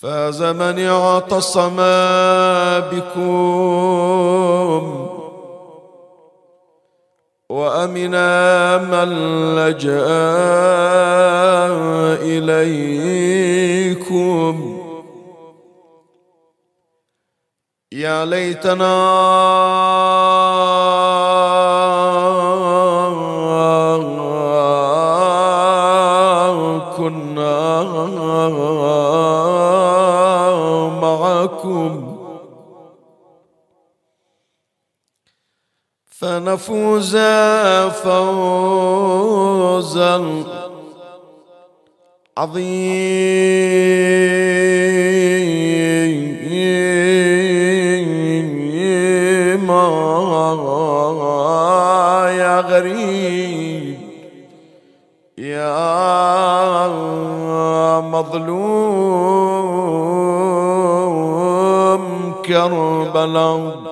فاز من اعتصم بكم. وامنا من لجأ إليكم. يا ليتنا فنفوز فوزا عظيما يا غريب يا مظلوم كربلاء.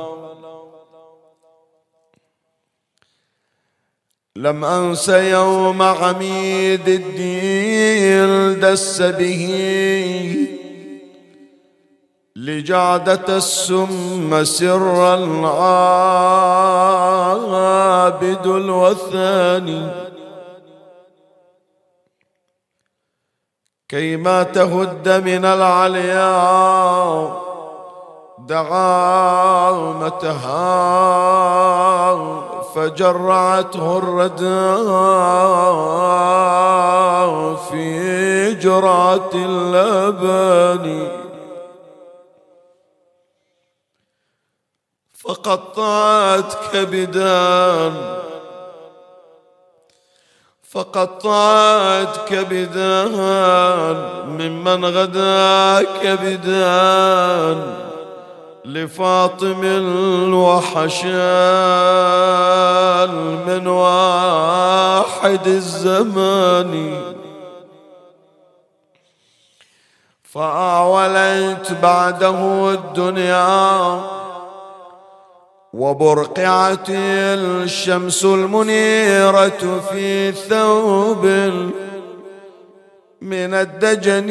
لم أنس يوم عميد الدين دس به لجعدة السم سر العابد الوثاني. كيما تهد من العليا دعامتها فجرعته الردى في جرعة اللبن. فقطعت كبدان فقطعت كبدان ممن غدا كبدان لفاطم الوحشان من واحد الزمان. فأعولت بعده الدنيا وبرقعت الشمس المنيرة في ثوب من الدجن.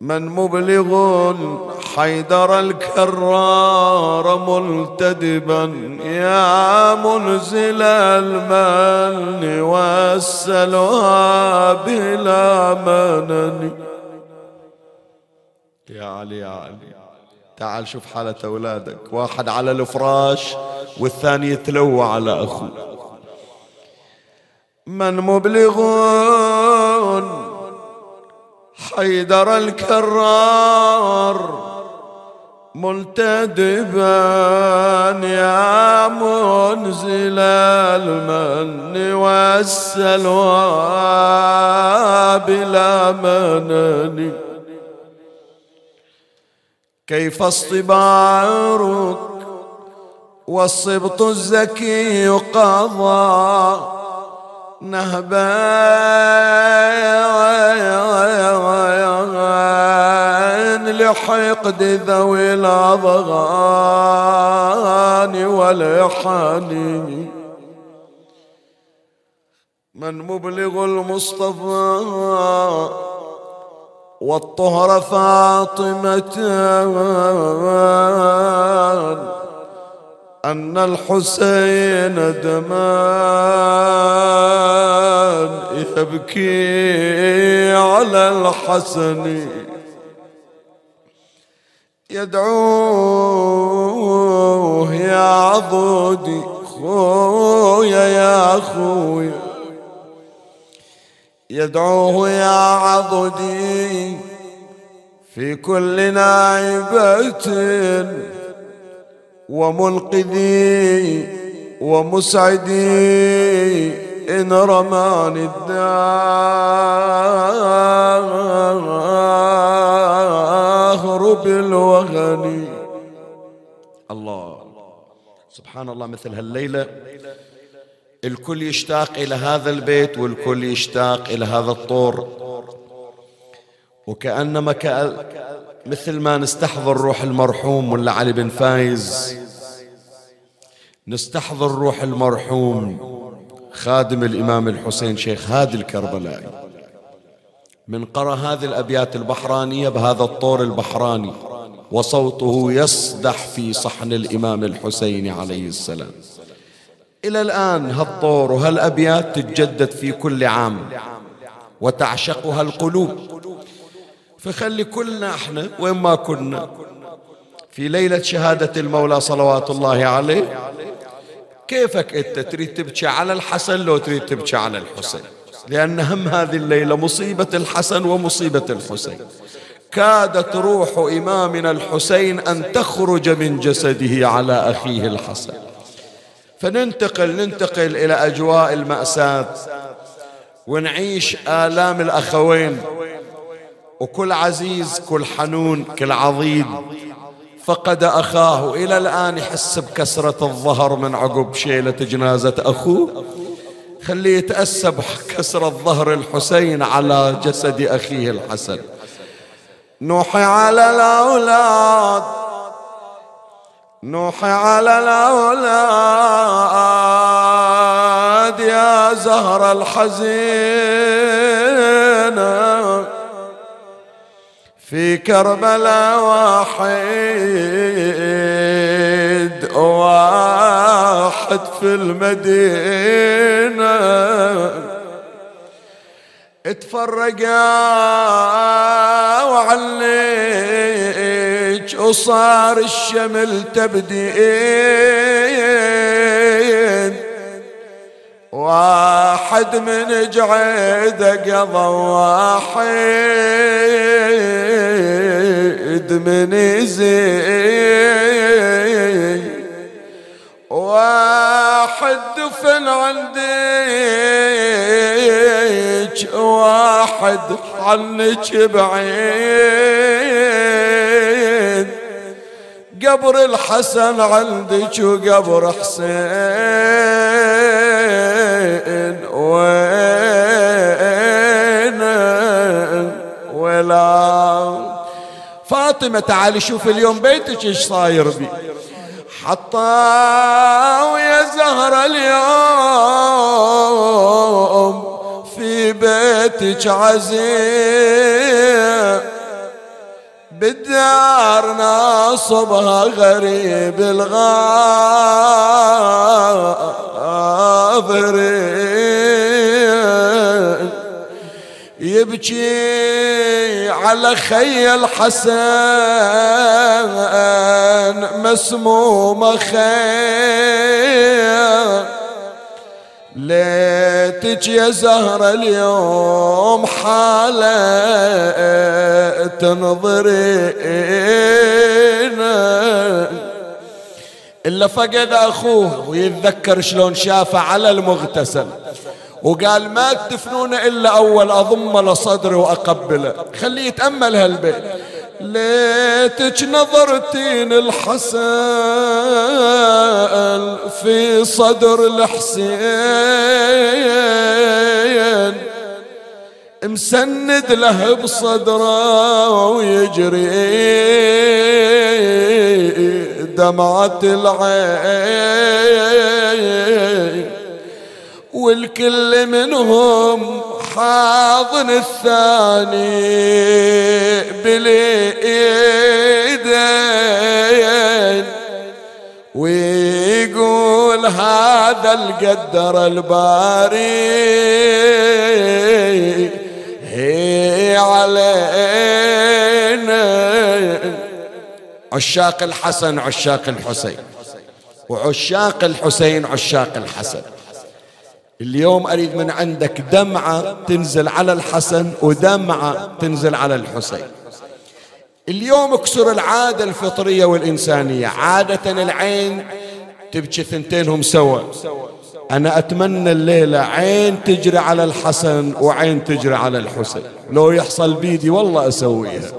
من مبلغ حيدر الكرار ملتدبا. يا منزل المن والسلوى بلا منن. يا علي يا علي. تعال شوف حالة أولادك. واحد على الفراش والثاني يتلوى على أخوه. من مبلغون؟ حيدر الكرار. ملتدبا يا منزل المن والسلوى. بلا منن كيف اصطبارك والصبط الزكي قضى نهبا لحقد ذوي الأضغان والإحاني من مبلغ المصطفى والطهر فاطمة أن الحسين دمان يبكي على الحسن. يدعوه يا عضودي خويا يا خويا. يدعوه يا عضدي في كل نائبة ومنقذي ومسعدي إن رماني الدهر بالوغني. الله. سبحان الله مثل هالليلة الكل يشتاق إلى هذا البيت والكل يشتاق إلى هذا الطور. وكأنما كأ... مثل ما نستحضر روح المرحوم ولا علي بن فايز. نستحضر روح المرحوم خادم الإمام الحسين شيخ هادي الكربلائي. من قرأ هذه الأبيات البحرانية بهذا الطور البحراني وصوته يصدح في صحن الإمام الحسين عليه السلام. إلى الآن هالطور وهالأبيات تتجدد في كل عام وتعشقها القلوب. فخلي كلنا إحنا وين ما كنا في ليلة شهادة المولى صلوات الله عليه كيفك أنت تريد تبكي على الحسن لو تريد تبكي على الحسين؟ لأن هم هذه الليلة مصيبة الحسن ومصيبة الحسين. كادت روح إمامنا الحسين أن تخرج من جسده على أخيه الحسن. فننتقل ننتقل إلى أجواء المأساة ونعيش آلام الأخوين وكل عزيز كل حنون كل عضيد. فقد أخاه إلى الآن يحس بكسرة الظهر من عقب شيلة جنازة أخوه. خليه يتأسى بكسرة ظهر الحسين على جسد أخيه الحسن. نوحي على الأولاد. نوحي على الأولاد يا زهر الحزينة في كربلاء واحد واحد في المدينة. اتفرقا وعليك وصار الشمل تبدين. واحد من جعيده قضى واحد من زين واحد دفن عندك واحد عنك بعيد. قبر الحسن عندك وقبر حسين؟ وين؟ ولا. فاطمة تعالي شوف اليوم بيتك إيش صاير بي. حطاه يا زهرة اليوم في بيتك عزيز. بالدار ناصبها غريب الغافرين. يبكي على خي الحسن مسموم خير. ليتك يا زهرة اليوم حالة تنظرين إلا فقد أخوه ويتذكر شلون شافه على المغتسل. وقال ما تدفنون إلا أول أضم لصدري وأقبله. خليه يتأمل هالبيت. ليتك نظرتين الحسن في صدر الحسين. مسند له بصدره ويجري دمعة العين. والكل منهم حاضن الثاني بالايدين ويقول هذا القدر الباري. علينا عشاق الحسن عشاق الحسين. وعشاق الحسين عشاق الحسن. اليوم أريد من عندك دمعة تنزل على الحسن ودمعة تنزل على الحسين. اليوم اكسر العادة الفطرية والإنسانية. عادة العين تبكي ثنتينهم سوا. أنا أتمنى الليلة عين تجري على الحسن وعين تجري على الحسين. لو يحصل بيدي والله أسويها.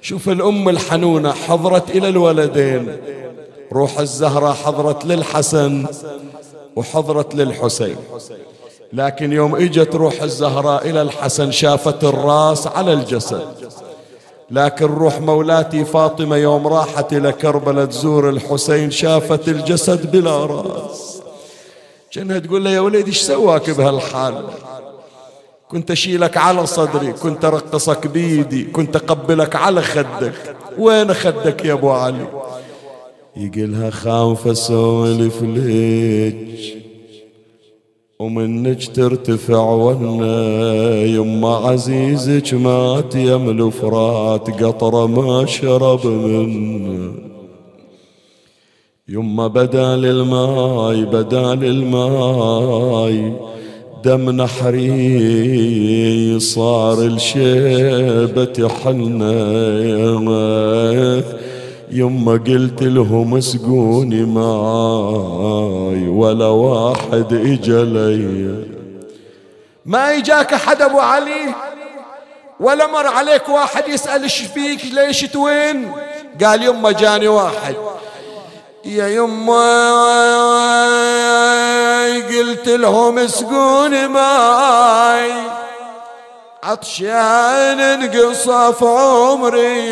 شوف الأم الحنونة حضرت إلى الولدين. روح الزهرة حضرت للحسن وحضرت للحسين. لكن يوم إجت روح الزهراء إلى الحسن شافت الراس على الجسد. لكن روح مولاتي فاطمة يوم راحت إلى كربلاء تزور الحسين شافت الجسد بلا رأس. كأنها تقول له يا وليدي إيش سواك بهالحال؟ كنت أشيلك على صدري كنت أرقصك بيدي كنت أقبلك على خدك. وين خدك يا أبو علي? يقلها خاوف اسولف ليج ومنك ترتفع ونا يما عزيزك مات يم فرات قطرة ما شرب منه. يما بدال الماي بدال الماي دم نحري صار الشيبة حنة. يما قلت لهم اسقوني ماي ولا واحد إجا ما إجاك أحد أبو علي؟ ولا مر عليك واحد يسأل إيش فيك ليش توين؟ قال يما جاني واحد. يا يما قلت لهم اسقوني ماي. عطشان انقصف عمري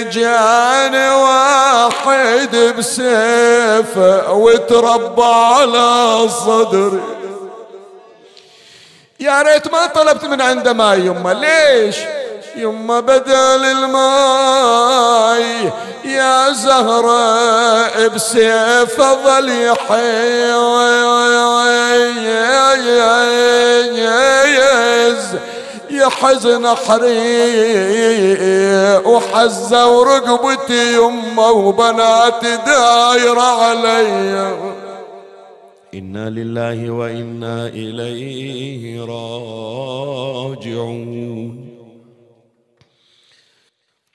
اجاني واحد بسيف وتربى على صدري. يا ريت ما طلبت من عنده ماء يمه ليش؟ يما بدل الماي يا زهرة بسيف ظل يحيز. يحزن حري وحزة ورقبتي يمه وبناتي دايرة علي. إنا لله وإنا إليه راجعون.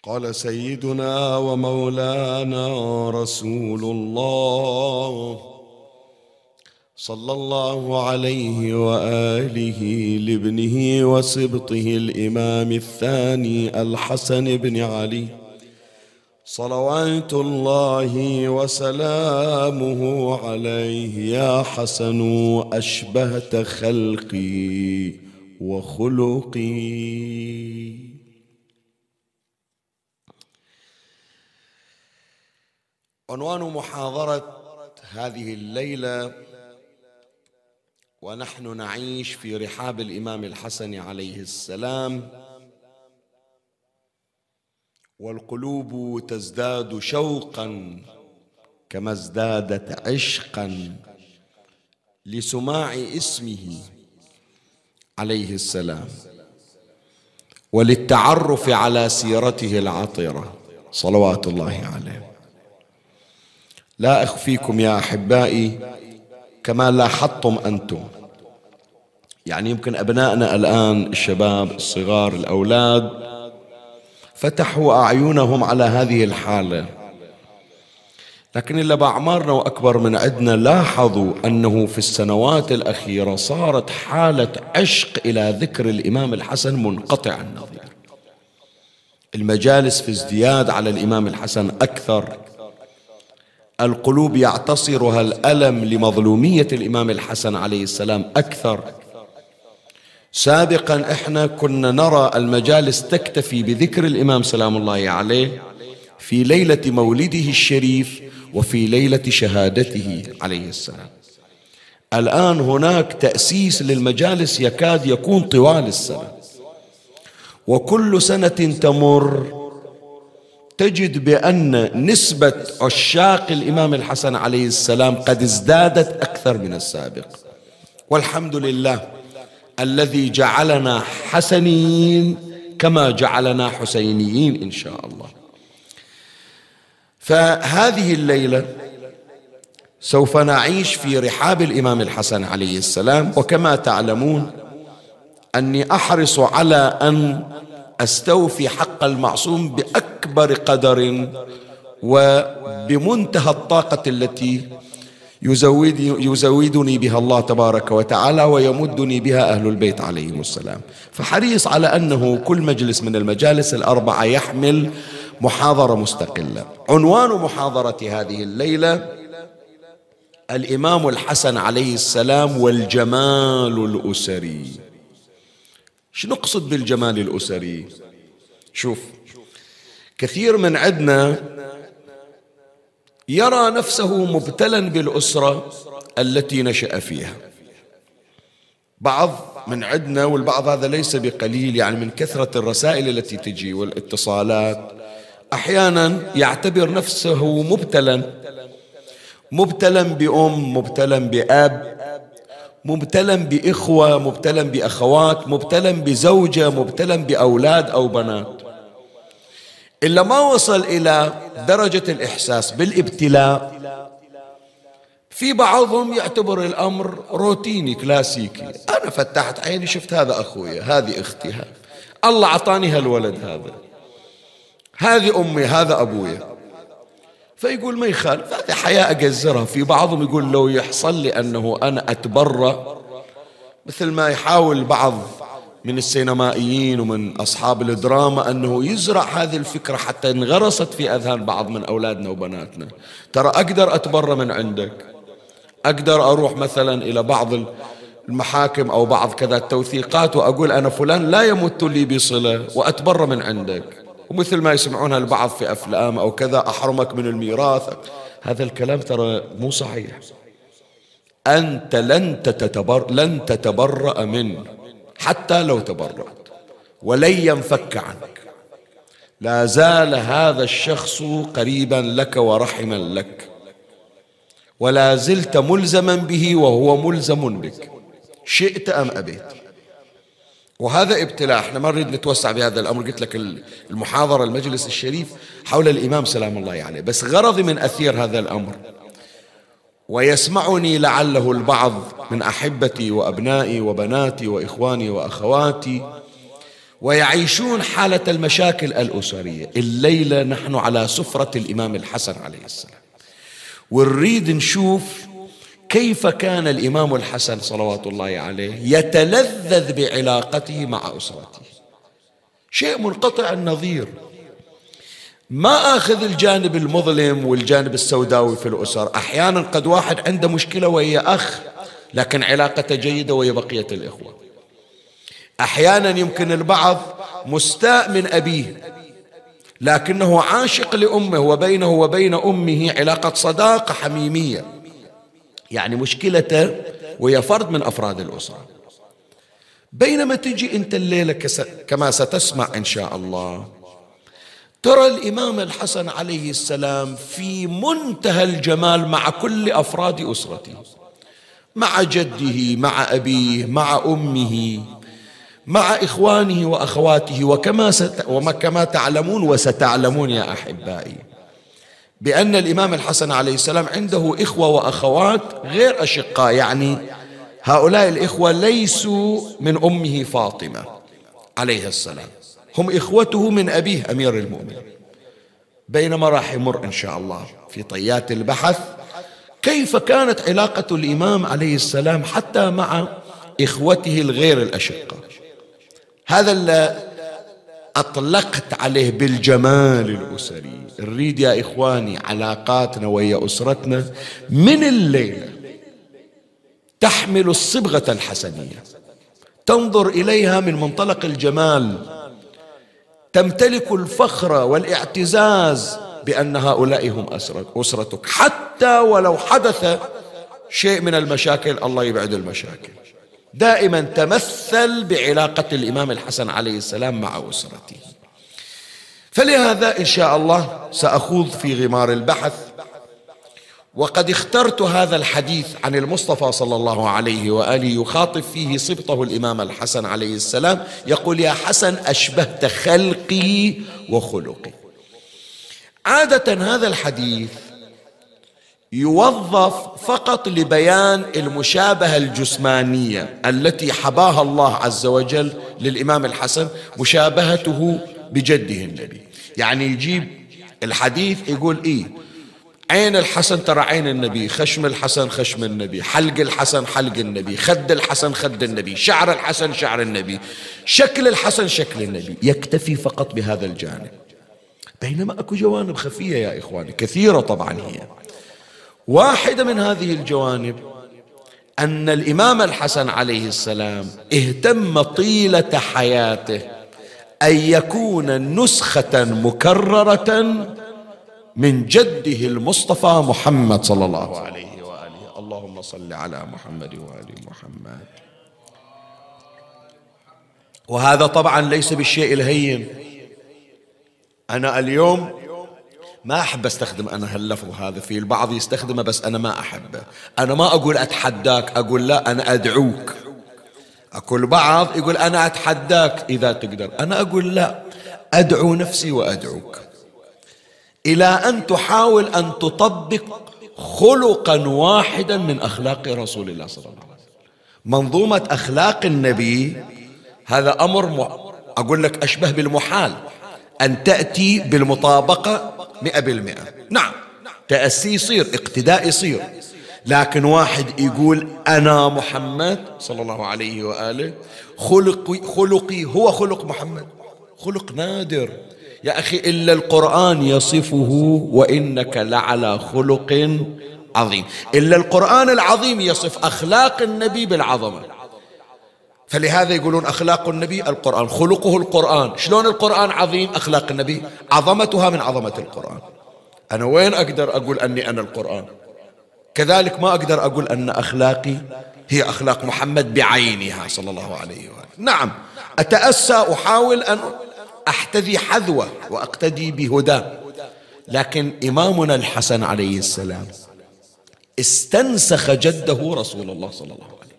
قال سيدنا ومولانا رسول الله صلى الله عليه وآله لابنه وسبطه الإمام الثاني الحسن بن علي. صلوات الله وسلامه عليه يا حسن أشبهت خلقي وخلقي. عنوان محاضرة هذه الليلة ونحن نعيش في رحاب الإمام الحسن عليه السلام والقلوب تزداد شوقا كما ازدادت عشقا لسماع اسمه عليه السلام وللتعرف على سيرته العطرة. صلوات الله عليه. لا أخفيكم يا أحبائي كما لاحظتم أنتم. يعني يمكن أبنائنا الآن الشباب الصغار الأولاد فتحوا أعينهم على هذه الحالة. لكن اللي بأعمارنا وأكبر من عندنا لاحظوا أنه في السنوات الأخيرة صارت حالة عشق إلى ذكر الإمام الحسن منقطع النظير. المجالس في ازدياد على الإمام الحسن أكثر. القلوب يعتصرها الألم لمظلومية الإمام الحسن عليه السلام أكثر. سابقا إحنا كنا نرى المجالس تكتفي بذكر الإمام سلام الله عليه في ليلة مولده الشريف وفي ليلة شهادته عليه السلام. الآن هناك تأسيس للمجالس يكاد يكون طوال السنة. وكل سنة تمر تجد بأن نسبة عشاق الإمام الحسن عليه السلام قد ازدادت أكثر من السابق. والحمد لله الذي جعلنا حسنين كما جعلنا حسينيين إن شاء الله. فهذه الليلة سوف نعيش في رحاب الإمام الحسن عليه السلام. وكما تعلمون أني أحرص على أن أستوفي حق المعصوم بأكبر قدر وبمنتهى الطاقة التي يزود يزودني بها الله تبارك وتعالى ويمدني بها أهل البيت عليهم السلام. فحريص على أنه كل مجلس من المجالس الأربعة يحمل محاضرة مستقلة. عنوان محاضرة هذه الليلة الإمام الحسن عليه السلام والجمال الأسري. شو نقصد بالجمال الأسري؟ شوف كثير من عندنا يرى نفسه مبتلا بالأسرة التي نشأ فيها. بعض من عندنا والبعض هذا ليس بقليل يعني من كثرة الرسائل التي تجي والاتصالات أحيانا يعتبر نفسه مبتلا مبتلا بأم مبتلا بأب مبتلا بإخوة مبتلا بأخوات مبتلا بزوجة مبتلا بأولاد أو بنات. إلا ما وصل إلى درجة الإحساس بالإبتلاء في بعضهم يعتبر الأمر روتيني كلاسيكي. أنا فتحت عيني شفت هذا أخويا هذه أختي الله أعطاني هالولد هذا. هذه أمي هذا أبويا. فيقول ما يخالف هذه حياة أجزرها. في بعضهم يقول لو يحصل لي أنه أنا أتبرأ مثل ما يحاول بعض من السينمائيين ومن أصحاب الدراما أنه يزرع هذه الفكرة حتى انغرست في أذهان بعض من أولادنا وبناتنا. ترى أقدر أتبرى من عندك؟ أقدر أروح مثلا إلى بعض المحاكم أو بعض كذا التوثيقات وأقول أنا فلان لا يمت لي بصلة وأتبرى من عندك. ومثل ما يسمعونها البعض في أفلام أو كذا أحرمك من الميراث. هذا الكلام ترى مو صحيح. أنت لن تتبر لن تتبرأ منه حتى لو تبرأت ولن ينفك عنك. لا زال هذا الشخص قريبا لك ورحما لك. ولا زلت ملزما به وهو ملزم بك. شئت أم أبيت. وهذا ابتلاء. إحنا ما نريد نتوسع بهذا الأمر. قلت لك المحاضرة المجلس الشريف حول الإمام سلام الله عليه. بس غرضي من أثير هذا الأمر ويسمعني لعله البعض من أحبتي وأبنائي وبناتي وإخواني وأخواتي ويعيشون حالة المشاكل الأسرية. الليلة نحن على سفرة الإمام الحسن عليه السلام. ونريد نشوف كيف كان الإمام الحسن صلوات الله عليه يتلذذ بعلاقته مع أسرته؟ شيء منقطع النظير. ما آخذ الجانب المظلم والجانب السوداوي في الأسر. أحيانا قد واحد عنده مشكلة ويا أخ لكن علاقته جيدة ويا بقية الإخوة. أحيانا يمكن البعض مستاء من أبيه لكنه عاشق لأمه وبينه وبين أمه علاقة صداقة حميمية. يعني مشكلته ويا فرد من أفراد الأسرة. بينما تجي أنت الليلة كما ستسمع إن شاء الله ترى الإمام الحسن عليه السلام في منتهى الجمال مع كل أفراد أسرته مع جده مع أبيه مع أمه مع إخوانه وأخواته وكما ست وكما تعلمون وستعلمون يا أحبائي. بأن الإمام الحسن عليه السلام عنده إخوة وأخوات غير أشقاء يعني هؤلاء الإخوة ليسوا من أمه فاطمة عليه السلام. هم إخوته من أبيه أمير المؤمنين. بينما راح يمر إن شاء الله في طيات البحث. كيف كانت علاقة الإمام عليه السلام حتى مع إخوته الغير الأشقاء؟ هذا اللي أطلقت عليه بالجمال الأسري. نريد يا إخواني علاقاتنا ويا أسرتنا من الليلة تحمل الصبغة الحسنية. تنظر إليها من منطلق الجمال. تمتلك الفخر والاعتزاز بأن هؤلاء هم أسرتك. حتى ولو حدث شيء من المشاكل الله يبعد المشاكل. دائما تمثل بعلاقة الإمام الحسن عليه السلام مع أسرته. فلهذا إن شاء الله سأخوض في غمار البحث. وقد اخترت هذا الحديث عن المصطفى صلى الله عليه وآله يخاطب فيه سبطه الإمام الحسن عليه السلام يقول يا حسن أشبهت خلقي وخلقي عادة هذا الحديث يوظف فقط لبيان المشابهة الجسمانية التي حباها الله عز وجل للإمام الحسن مشابهته بجده النبي. يعني يجيب الحديث يقول إيه؟ عين الحسن ترى عين النبي خشم الحسن خشم النبي حلق الحسن حلق النبي خد الحسن خد النبي شعر الحسن شعر النبي شكل الحسن شكل النبي يكتفي فقط بهذا الجانب. بينما أكو جوانب خفية يا إخواني كثيرة طبعا هي. واحدة من هذه الجوانب أن الإمام الحسن عليه السلام اهتم طيلة حياته أن يكون نسخة مكررة من جده المصطفى محمد صلى الله عليه وآله. اللهم صل على محمد وآل محمد. وهذا طبعا ليس بالشيء الهين. أنا اليوم ما أحب أستخدم أنا هاللفظ هذا في البعض يستخدمه بس أنا ما أحبه. أنا ما أقول أتحداك أقول لا أنا أدعوك. أقول بعض يقول أنا أتحداك إذا تقدر. أنا أقول لا أدعو نفسي وأدعوك. إلى أن تحاول أن تطبق خلقا واحدا من أخلاق رسول الله صلى الله عليه وسلم. منظومة أخلاق النبي هذا أمر م... أقول لك أشبه بالمحال. أن تأتي بالمطابقة مئة بالمئة. نعم تأسي يصير اقتداء يصير. لكن واحد يقول أنا محمد صلى الله عليه وآله خلقي, خلقي هو خلق محمد خلق نادر. يا أخي إلا القرآن يصفه وإنك لعلى خلق عظيم. إلا القرآن العظيم يصف أخلاق النبي بالعظمة. فلهذا يقولون أخلاق النبي القرآن خلقه القرآن. شلون القرآن عظيم؟ أخلاق النبي عظمتها من عظمة القرآن. أنا وين أقدر أقول أني أنا القرآن؟ كذلك ما أقدر أقول أن أخلاقي هي أخلاق محمد بعينها صلى الله عليه وآله. نعم أتأسى أحاول أن أحتذي حذوة وأقتدي بهداه لكن إمامنا الحسن عليه السلام استنسخ جده رسول الله صلى الله عليه وسلم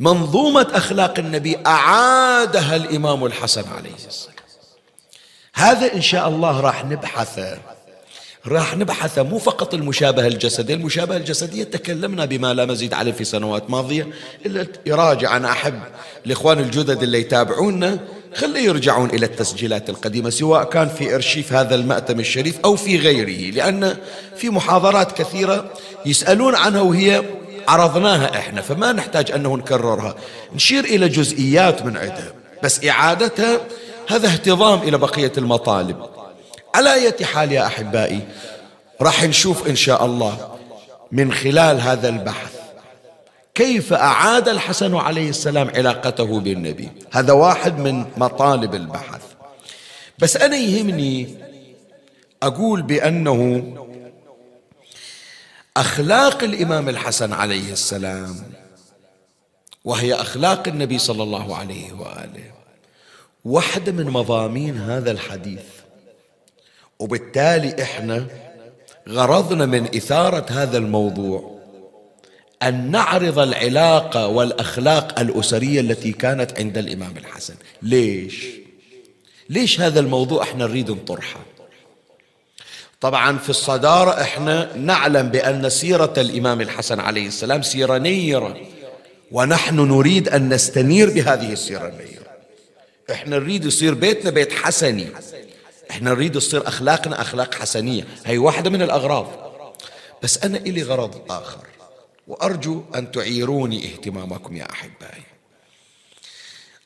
منظومة أخلاق النبي أعادها الإمام الحسن عليه السلام. هذا إن شاء الله راح نبحثه راح نبحث مو فقط المشابهة الجسدية المشابهة الجسدية تكلمنا بما لا مزيد عليه في سنوات ماضية إلا يراجع أنا أحب الإخوان الجدد اللي يتابعونا خلي يرجعون إلى التسجيلات القديمة سواء كان في أرشيف هذا المأتم الشريف أو في غيره لأن في محاضرات كثيرة يسألون عنها وهي عرضناها إحنا فما نحتاج أنه نكررها. نشير إلى جزئيات من عدها بس اعادتها هذا اهتضام إلى بقية المطالب. على اية حال يا أحبائي راح نشوف إن شاء الله من خلال هذا البحث كيف أعاد الحسن عليه السلام علاقته بالنبي. هذا واحد من مطالب البحث. بس أنا يهمني أقول بأنه أخلاق الإمام الحسن عليه السلام وهي أخلاق النبي صلى الله عليه وآله واحدة من مضامين هذا الحديث. وبالتالي إحنا غرضنا من إثارة هذا الموضوع أن نعرض العلاقة والأخلاق الأسرية التي كانت عند الإمام الحسن. ليش؟ ليش هذا الموضوع إحنا نريد نطرحه؟ طبعا في الصدارة إحنا نعلم بأن سيرة الإمام الحسن عليه السلام سيرة نيرة ونحن نريد أن نستنير بهذه السيرة النيرة. إحنا نريد يصير بيتنا بيت حسني. إحنا نريد تصير اخلاقنا اخلاق حسنية. هي واحدة من الاغراض. بس أنا إلي غرض آخر. وأرجو أن تعيروني اهتمامكم يا أحبائي.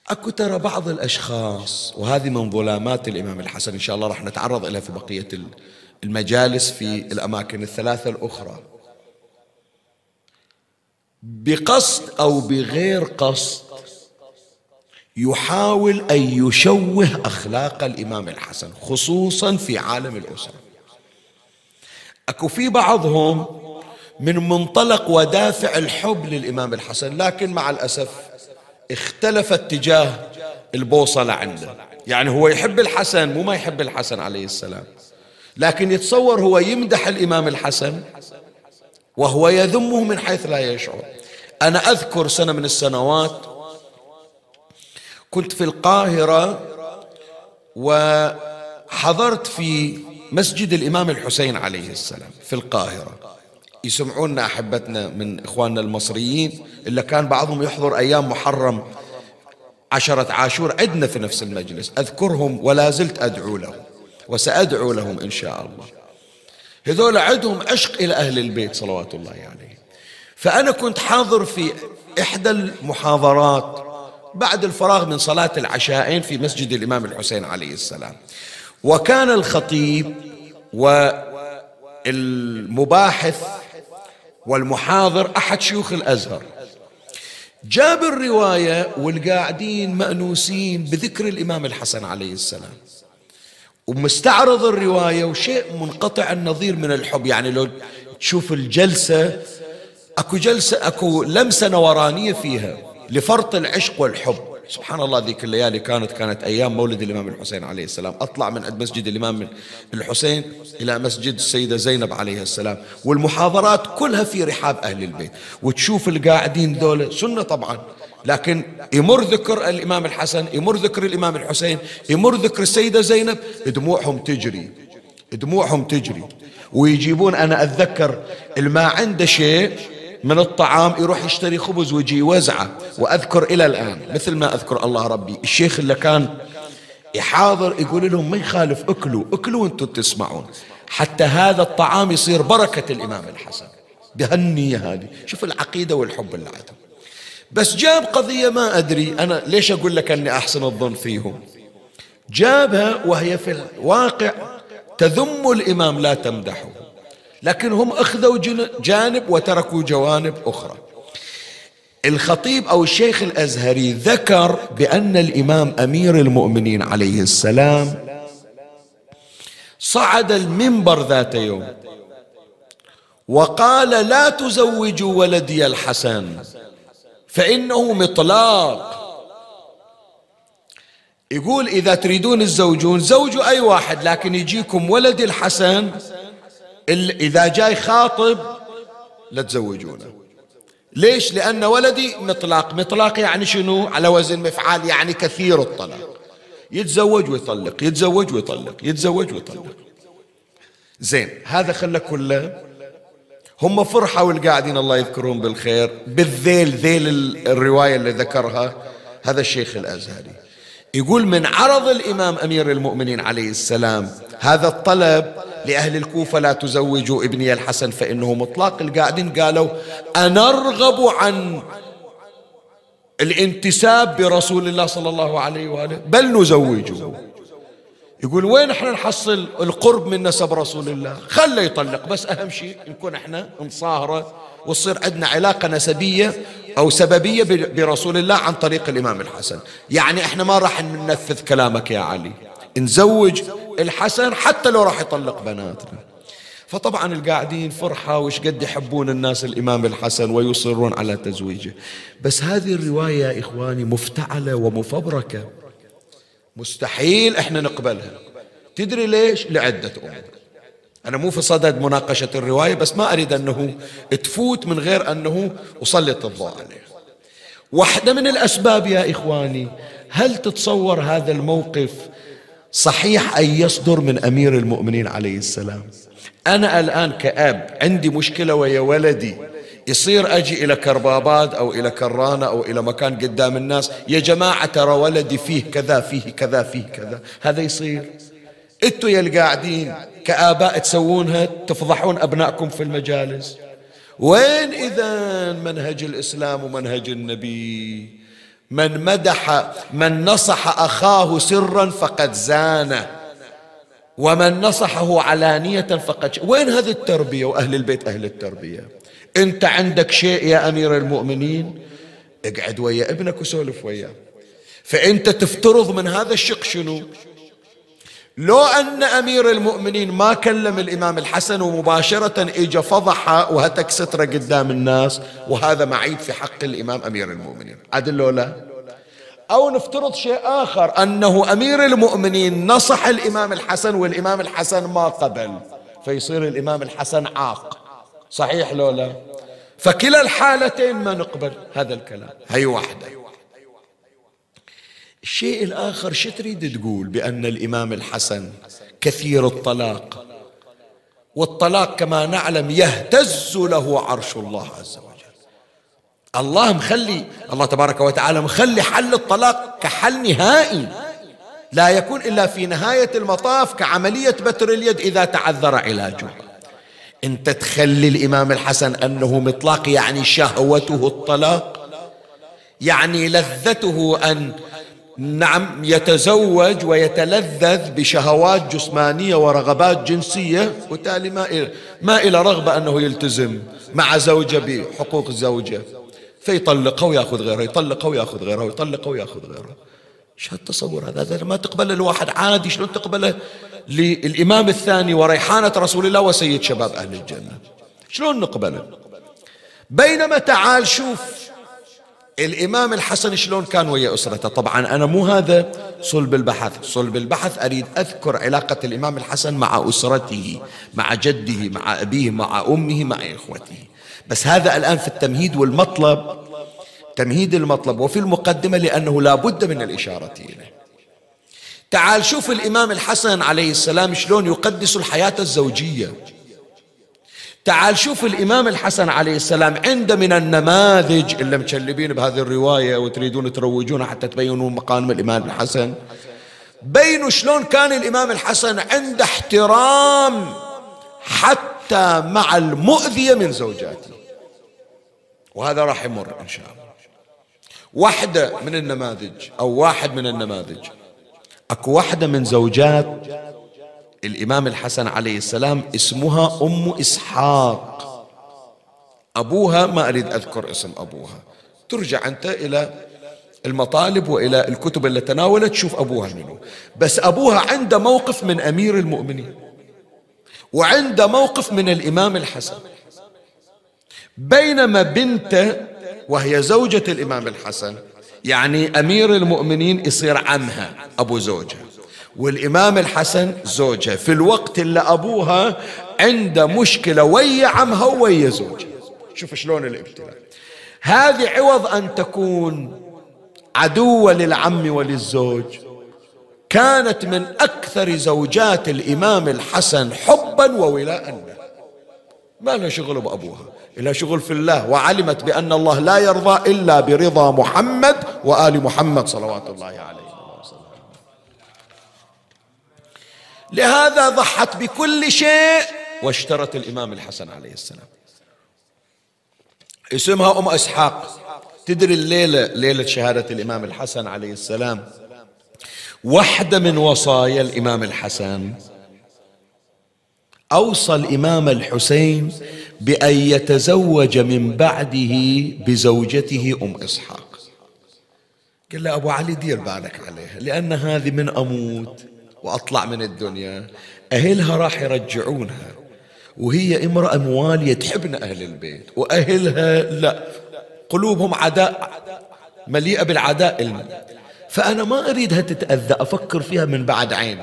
أكو ترى بعض الأشخاص وهذه من ظلامات الإمام الحسن إن شاء الله راح نتعرض إليها في بقية المجالس في الأماكن الثلاثة الأخرى. بقصد أو بغير قصد يحاول أن يشوه أخلاق الإمام الحسن خصوصا في عالم الأسرة. أكو في بعضهم من منطلق ودافع الحب للإمام الحسن لكن مع الأسف اختلف اتجاه البوصلة عنده. يعني هو يحب الحسن مو ما يحب الحسن عليه السلام. لكن يتصور هو يمدح الإمام الحسن وهو يذمه من حيث لا يشعر. أنا أذكر سنة من السنوات كنت في القاهرة وحضرت في مسجد الإمام الحسين عليه السلام في القاهرة. يسمعونا أحبتنا من إخواننا المصريين إلا كان بعضهم يحضر أيام محرم عشرة عاشور عندنا في نفس المجلس. أذكرهم ولا زلت أدعو لهم وسأدعو لهم إن شاء الله. هذول عندهم عشق إلى أهل البيت صلوات الله عليه يعني. فأنا كنت حاضر في إحدى المحاضرات بعد الفراغ من صلاة العشاءين في مسجد الإمام الحسين عليه السلام. وكان الخطيب والمباحث والمحاضر أحد شيوخ الأزهر. جاب الرواية والقاعدين مأنوسين بذكر الإمام الحسن عليه السلام. ومستعرض الرواية وشيء منقطع النظير من الحب. يعني لو تشوف الجلسة أكو جلسة أكو لمسة نورانية فيها. لفرط العشق والحب. سبحان الله ذيك الليالي كانت كانت أيام مولد الإمام الحسين عليه السلام. أطلع من عند مسجد الإمام الحسين إلى مسجد السيدة زينب عليه السلام. والمحاضرات كلها في رحاب أهل البيت. وتشوف القاعدين ذولا سنة طبعا. لكن يمر ذكر الإمام الحسن يمر ذكر الإمام الحسين يمر ذكر السيدة زينب دموعهم تجري. دموعهم تجري. ويجيبون أنا أتذكر الما عنده شيء من الطعام يروح يشتري خبز ويجي يوزعه. وأذكر إلى الآن مثل ما أذكر الله ربي الشيخ اللي كان يحاضر يقول لهم ما يخالف اكلوا اكلوا وأنتم تسمعون. حتى هذا الطعام يصير بركة الإمام الحسن. بهالنية هذه. شوف العقيدة والحب اللي عندهم. بس جاب قضية ما أدري أنا ليش أقول لك أني أحسن الظن فيهم؟ جابها وهي في الواقع تذم الإمام لا تمدحه. لكن هم أخذوا جانب وتركوا جوانب أخرى. الخطيب أو الشيخ الأزهري ذكر بأن الإمام أمير المؤمنين عليه السلام صعد المنبر ذات يوم وقال لا تزوجوا ولدي الحسن فإنه مطلاق. يقول إذا تريدون الزوجون زوجوا أي واحد لكن يجيكم ولد الحسن إذا جاي خاطب لا تزوجونه. ليش؟ لأن ولدي مطلاق مطلاق يعني شنو؟ على وزن مفعال يعني كثير الطلاق. يتزوج ويطلق يتزوج ويطلق يتزوج ويطلق. زين هذا خلى كله. هم فرحوا والقاعدين الله يذكرهم بالخير. بالذيل ذيل الرواية اللي ذكرها. هذا الشيخ الأزهري. يقول من عرض الإمام أمير المؤمنين عليه السلام هذا الطلب لأهل الكوفة لا تزوجوا ابني الحسن فإنه مطلق. القاعدين قالوا أنرغب عن الانتساب برسول الله صلى الله عليه وآله بل نزوجه. يقول وين إحنا نحصل القرب من نسب رسول الله؟ خله يطلق. بس أهم شيء نكون إحنا نصاهرة وتصير عندنا علاقة نسبية أو سببية برسول الله عن طريق الإمام الحسن. يعني إحنا ما راح ننفذ كلامك يا علي. نزوج الحسن حتى لو راح يطلق بناتنا. فطبعا القاعدين فرحة وش قد يحبون الناس الإمام الحسن ويصرون على تزويجه. بس هذه الرواية يا إخواني مفتعلة ومفبركة. مستحيل إحنا نقبلها. تدري ليش؟ لعدة أمور. أنا مو في صدد مناقشة الرواية بس ما أريد أنه تفوت من غير أنه أسلط الضوء عليه. واحدة من الأسباب يا إخواني هل تتصور هذا الموقف صحيح أن يصدر من أمير المؤمنين عليه السلام. أنا الآن كأب عندي مشكلة ويا ولدي. يصير أجي إلى كرباباد أو إلى كرانة أو إلى مكان قدام الناس يا جماعة ترى ولدي فيه كذا فيه كذا فيه كذا. هذا يصير. أنتوا يا القاعدين كآباء تسوونها تفضحون أبنائكم في المجالس. وين إذا منهج الإسلام ومنهج النبي؟ من مدح من نصح أخاه سرا فقد زانه ومن نصحه علانية فقد. وين هذه التربية؟ وأهل البيت أهل التربية. أنت عندك شيء يا أمير المؤمنين؟ اقعد ويا ابنك وسولف وياه. فأنت تفترض من هذا الشق شنو؟ لو أن أمير المؤمنين ما كلم الإمام الحسن ومباشرة إجا فضح وهتك سترة قدام الناس وهذا معيب في حق الإمام أمير المؤمنين. عدل لو لا أو نفترض شيء آخر أنه أمير المؤمنين نصح الإمام الحسن والإمام الحسن ما قبل فيصير الإمام الحسن عاق. صحيح لو لا؟ فكلا الحالتين ما نقبل هذا الكلام. هي واحدة. الشيء الآخر شو تريد تقول؟ بأن الإمام الحسن كثير الطلاق. والطلاق كما نعلم يهتز له عرش الله عز وجل. الله مخلي الله تبارك وتعالى مخلي حل الطلاق كحل نهائي. لا يكون إلا في نهاية المطاف كعملية بتر اليد إذا تعذر علاجها أنت تخلي الإمام الحسن أنه مطلاق يعني شهوته الطلاق يعني لذته أن نعم يتزوج ويتلذذ بشهوات جسمانية ورغبات جنسية وتالي ما إلى ما إلى رغبة أنه يلتزم مع زوجة بحقوق الزوجة. فيطلقها ويأخذ غيرها يطلقها ويأخذ غيرها ويطلقها ويأخذ غيرها إيش هالتصور هذا؟ هذا ما تقبله الواحد عادي شلون تقبله؟ للإمام الثاني وريحانة رسول الله وسيد شباب أهل الجنة. شلون نقبله؟ بينما تعال شوف الإمام الحسن شلون كان ويا أسرته؟ طبعا أنا مو هذا صلب البحث. صلب البحث أريد أذكر علاقة الإمام الحسن مع أسرته مع جده مع أبيه مع أمه مع إخوته. بس هذا الآن في التمهيد والمطلب تمهيد المطلب وفي المقدمة لأنه لا بد من الإشارة إليه. تعال شوف الإمام الحسن عليه السلام شلون يقدس الحياة الزوجية. تعال شوف الإمام الحسن عليه السلام عنده من النماذج اللي مشلبين بهذه الرواية وتريدون تروجونها حتى تبينون مقام الإمام الحسن. بينوا شلون كان الإمام الحسن عنده احترام حتى مع المؤذية من زوجاته. وهذا راح يمر إن شاء الله. واحدة من النماذج أو واحد من النماذج. أكو واحدة من زوجات الإمام الحسن عليه السلام اسمها أم إسحاق. أبوها ما أريد أذكر اسم أبوها. ترجع أنت إلى المطالب وإلى الكتب اللي تناولت تشوف أبوها منه. بس أبوها عنده موقف من أمير المؤمنين وعنده موقف من الإمام الحسن. بينما بنته وهي زوجة الإمام الحسن يعني أمير المؤمنين يصير عمها أبو زوجها. والإمام الحسن زوجها في الوقت اللي أبوها عنده مشكلة ويا عمها ويا زوجها. شوف شلون الابتلاء. هذه عوض أن تكون عدوة للعم وللزوج. كانت من أكثر زوجات الإمام الحسن حبا وولاء. له ما لها شغل بأبوها. لها شغل في الله. وعلمت بأن الله لا يرضى إلا برضا محمد وآل محمد صلوات الله عليه. لهذا ضحت بكل شيء واشترت الإمام الحسن عليه السلام. اسمها أم إسحاق. تدري الليلة ليلة شهادة الإمام الحسن عليه السلام؟ واحدة من وصايا الإمام الحسن. أوصى الإمام الحسين بأن يتزوج من بعده بزوجته أم إسحاق. قال له أبو علي دير بالك عليها لأن هذه من أموت. وأطلع من الدنيا. أهلها راح يرجعونها. وهي امرأة موالية تحبنا أهل البيت. وأهلها لا. قلوبهم عداء. مليئة بالعداء لنا فأنا ما أريدها تتأذى. أفكر فيها من بعد عيني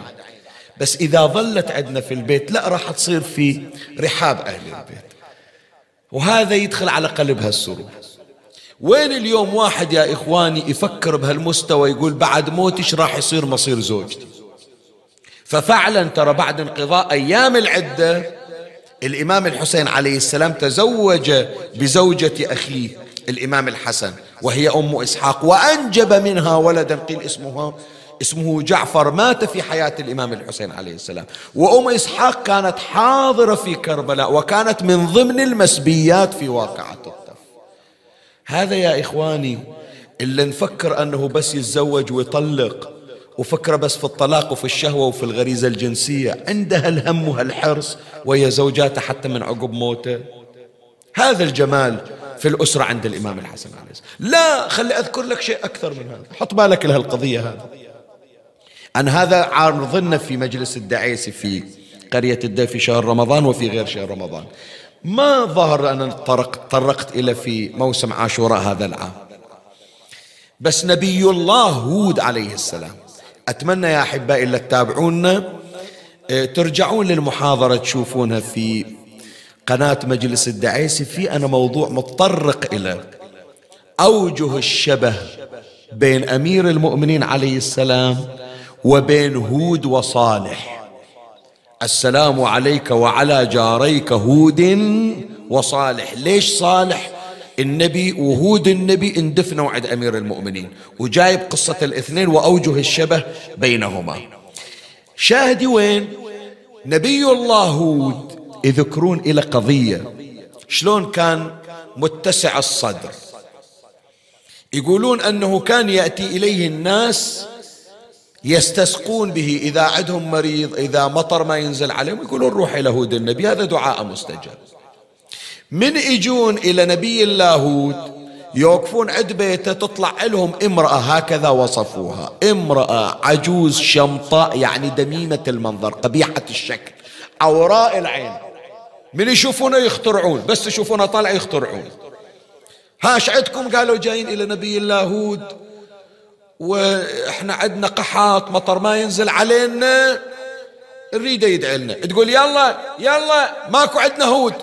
بس إذا ظلت عندنا في البيت لا راح تصير في رحاب أهل البيت. وهذا يدخل على قلبها السرور وين اليوم واحد يا إخواني يفكر بهالمستوى يقول بعد موتش راح يصير مصير زوجتي؟ ففعلا ترى بعد انقضاء أيام العدة الإمام الحسين عليه السلام تزوج بزوجة أخيه الإمام الحسن وهي أم إسحاق وأنجب منها ولدا قيل اسمها اسمه جعفر مات في حياة الإمام الحسين عليه السلام. وأم إسحاق كانت حاضرة في كربلاء وكانت من ضمن المسبيات في واقعة الطف. هذا يا إخواني اللي نفكر أنه بس يتزوج ويطلق وفكر بس في الطلاق وفي الشهوة وفي الغريزة الجنسية عندها الهم وهالحرص وهي زوجاته حتى من عقب موته. هذا الجمال في الأسرة عند الإمام الحسن عليه السلام. لا خلي أذكر لك شيء أكثر من هذا. حط بالك لهالقضية هذه. أن هذا عارضنا في مجلس الدعيسي في قرية الدين في شهر رمضان وفي غير شهر رمضان. ما ظهر أنا طرقت إلى في موسم عاشوراء هذا العام. بس نبي الله هود عليه السلام أتمنى يا أحبائي إلا تتابعونا آه، ترجعون للمحاضرة تشوفونها في قناة مجلس الدعيسي. في أنا موضوع متطرق إلى أوجه الشبه بين أمير المؤمنين عليه السلام وبين هود وصالح. السلام عليك وعلى جاريك هود وصالح. ليش صالح؟ النبي وهود النبي اندفنوا عند أمير المؤمنين وجايب قصة الاثنين وأوجه الشبه بينهما. شاهدي وين؟ نبي الله هود يذكرون إلى قضية. شلون كان متسع الصدر؟ يقولون أنه كان يأتي إليه الناس يستسقون به إذا عندهم مريض إذا مطر ما ينزل عليهم يقولون روح إلى هود النبي هذا دعاء مستجاب. من يجون إلى نبي الله هود يوقفون عند بيته تطلع لهم امرأة هكذا وصفوها. امرأة عجوز شمطاء يعني دميمة المنظر قبيحة الشكل عوراء العين. من يشوفونه يخترعون بس يشوفونه طالع يخترعون. هاش عندكم؟ قالوا جايين إلى نبي الله هود وإحنا عندنا قحاط مطر ما ينزل علينا نريده يدعي لنا. تقول يلا يلا ماكو عندنا هود.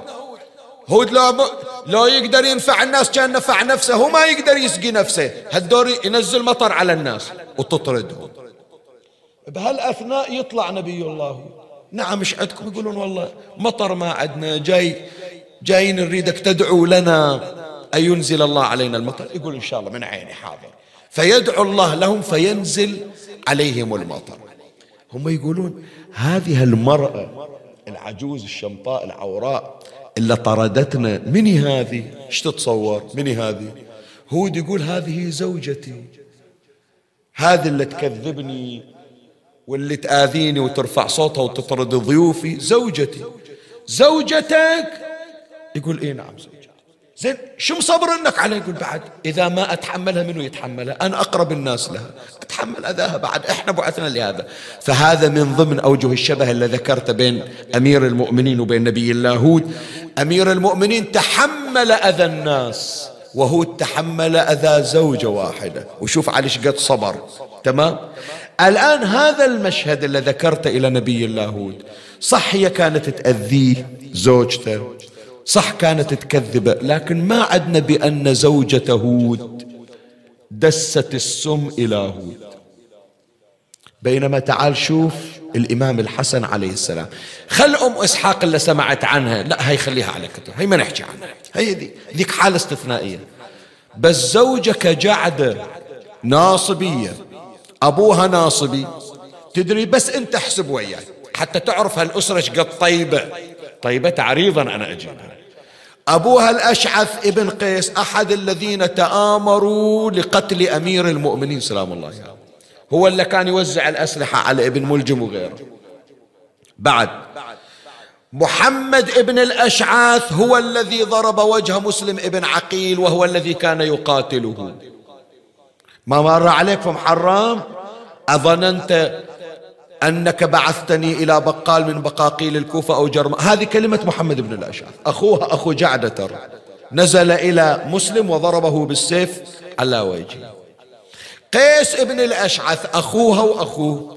هود لو ب... لو يقدر ينفع الناس كان نفع نفسه هو ما يقدر يسقي نفسه. هالدور ينزل مطر على الناس وتطردهم. بهالأثناء يطلع نبي الله. نعم مش عندكم يقولون؟ والله مطر ما عندنا. جاي جايين نريدك تدعو لنا. أن ينزل الله علينا المطر؟ يقول إن شاء الله من عيني حاضر. فيدعو الله لهم فينزل عليهم المطر. هم يقولون هذه المرأة العجوز الشمطاء العوراء اللي طردتنا. من هذه؟ إيش تتصور؟ من هذه؟ هود يقول هذه زوجتي. هذه اللي تكذبني واللي تآذيني وترفع صوتها وتطرد ضيوفي. زوجتي. زوجتك؟ يقول إي نعم زوجتي. زين شو مصبر إنك؟ عليه يقول بعد إذا ما أتحملها منو يتحملها؟ أنا أقرب الناس لها. اتحمل أذاها بعد إحنا بعثنا لهذا. فهذا من ضمن أوجه الشبه اللي ذكرته بين أمير المؤمنين وبين نبي الله هود. أمير المؤمنين تحمل أذى الناس وهود تحمل أذى زوجة واحدة. وشوف على قد صبر. تمام؟ الآن هذا المشهد اللي ذكرته إلى نبي الله هود صح هي كانت تأذيه زوجته؟ صح كانت تكذبه لكن ما عدنا بأن زوجة هود دست السم إلى هود. بينما تعال شوف الإمام الحسن عليه السلام. خل أم إسحاق اللي سمعت عنها. لا هي خليها على كتب هي ما نحكي عنها. هي دي ذيك حالة استثنائية. بس زوجك جعدة ناصبية أبوها ناصبي تدري بس أنت احسب وياي حتى تعرف هالأسرة قد طيبة. طيبة عريضا أنا أجيبها. أبوها الأشعث ابن قيس أحد الذين تآمروا لقتل أمير المؤمنين سلام الله عليه هو اللي كان يوزع الأسلحة على ابن ملجم وغيره. بعد محمد ابن الأشعاث هو الذي ضرب وجه مسلم ابن عقيل وهو الذي كان يقاتله. ما مر عليك في محرم؟ أظننت أنك بعثتني إلى بقال من بقاقيل الكوفة أو جرم. هذه كلمة محمد بن الأشعث. أخوها أخو جعدة نزل إلى مسلم وضربه بالسيف. على وجهه قيس ابن الأشعث أخوها وأخوه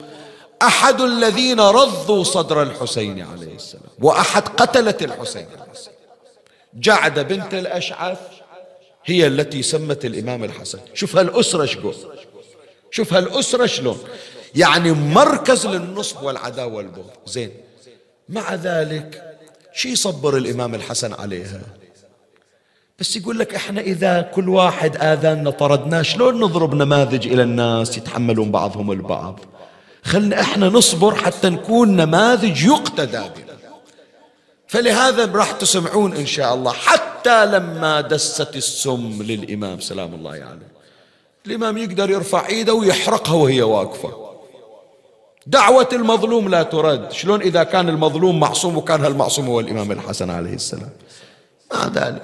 أحد الذين رضوا صدر الحسين عليه السلام وأحد قتلة الحسين عليه السلام. جعدة بنت الأشعث هي التي سمت الإمام الحسن. شوف هالأسرة شقول شوف هالأسرة شلون. يعني مركز للنصب والعداوة والبغض. زين. مع ذلك شي يصبر الإمام الحسن عليها؟ بس يقول لك إحنا إذا كل واحد اذانا طردناه شلون نضرب نماذج إلى الناس يتحملون بعضهم البعض؟ خلنا إحنا نصبر حتى نكون نماذج يقتدى بنا فلهذا راح تسمعون إن شاء الله حتى لما دست السم للإمام سلام الله عليه. يعني. الإمام يقدر يرفع إيده ويحرقها وهي واقفة. دعوة المظلوم لا ترد. شلون إذا كان المظلوم معصوم وكان هالمعصوم هو الإمام الحسن عليه السلام؟ مع ذلك.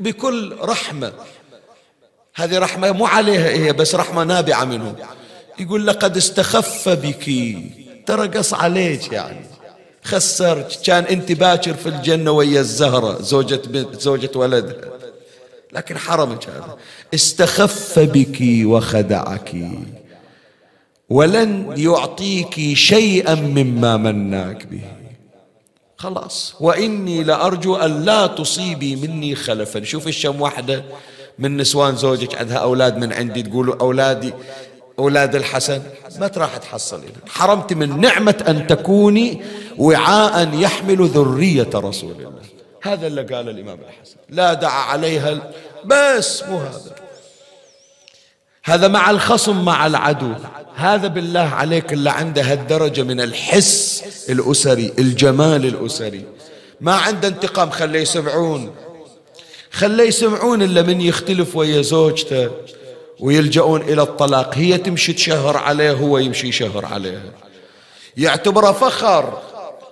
بكل رحمة. هذه رحمة مو عليها هي بس رحمة نابعة منه. يقول لقد استخف بك. ترى قص عليك يعني. خسرت كان أنت باكر في الجنة ويا الزهرة زوجة بنت زوجة ولدها لكن حرمك هذا. استخف بك وخدعك. ولن يعطيك شيئا مما مناك به. خلاص. وإني لأرجو أن لا تصيبي مني خلفا. شوف الشم واحدة من نسوان زوجك عندها أولاد من عندي تقولوا أولادي أولاد الحسن. ما راح تحصلين حرمت من نعمة أن تكوني وعاء يحمل ذرية رسول الله. هذا اللي قال الإمام الحسن. لا دعا عليها بس مو هذا. هذا مع الخصم مع العدو. هذا بالله عليك اللي عنده هالدرجة من الحس الأسري الجمال الأسري. ما عنده انتقام خليه يسمعون. خليه يسمعون إلا من يختلف ويا زوجته ويلجؤون إلى الطلاق. هي تمشي تشهر عليه هو يمشي يشهر عليها. يعتبره فخر.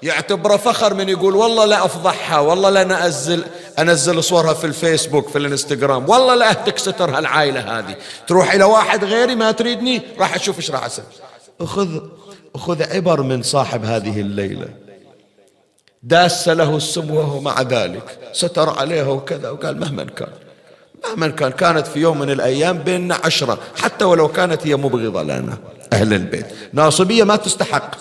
يعتبره فخر من يقول والله لا أفضحها والله لا نأزل أنزل صورها في الفيسبوك في الإنستغرام والله لا أهتك ستر هالعائلة هذه. تروح إلى واحد غيري ما تريدني راح أشوف إيش راح أسوي. أخذ أخذ عبر من صاحب هذه الليلة. داس له السم وهو مع ذلك. ستر عليها وكذا وقال مهما كان مهما كان كانت في يوم من الأيام بيننا عشرة حتى ولو كانت هي مبغضة لنا أهل البيت. ناصبية ما تستحق.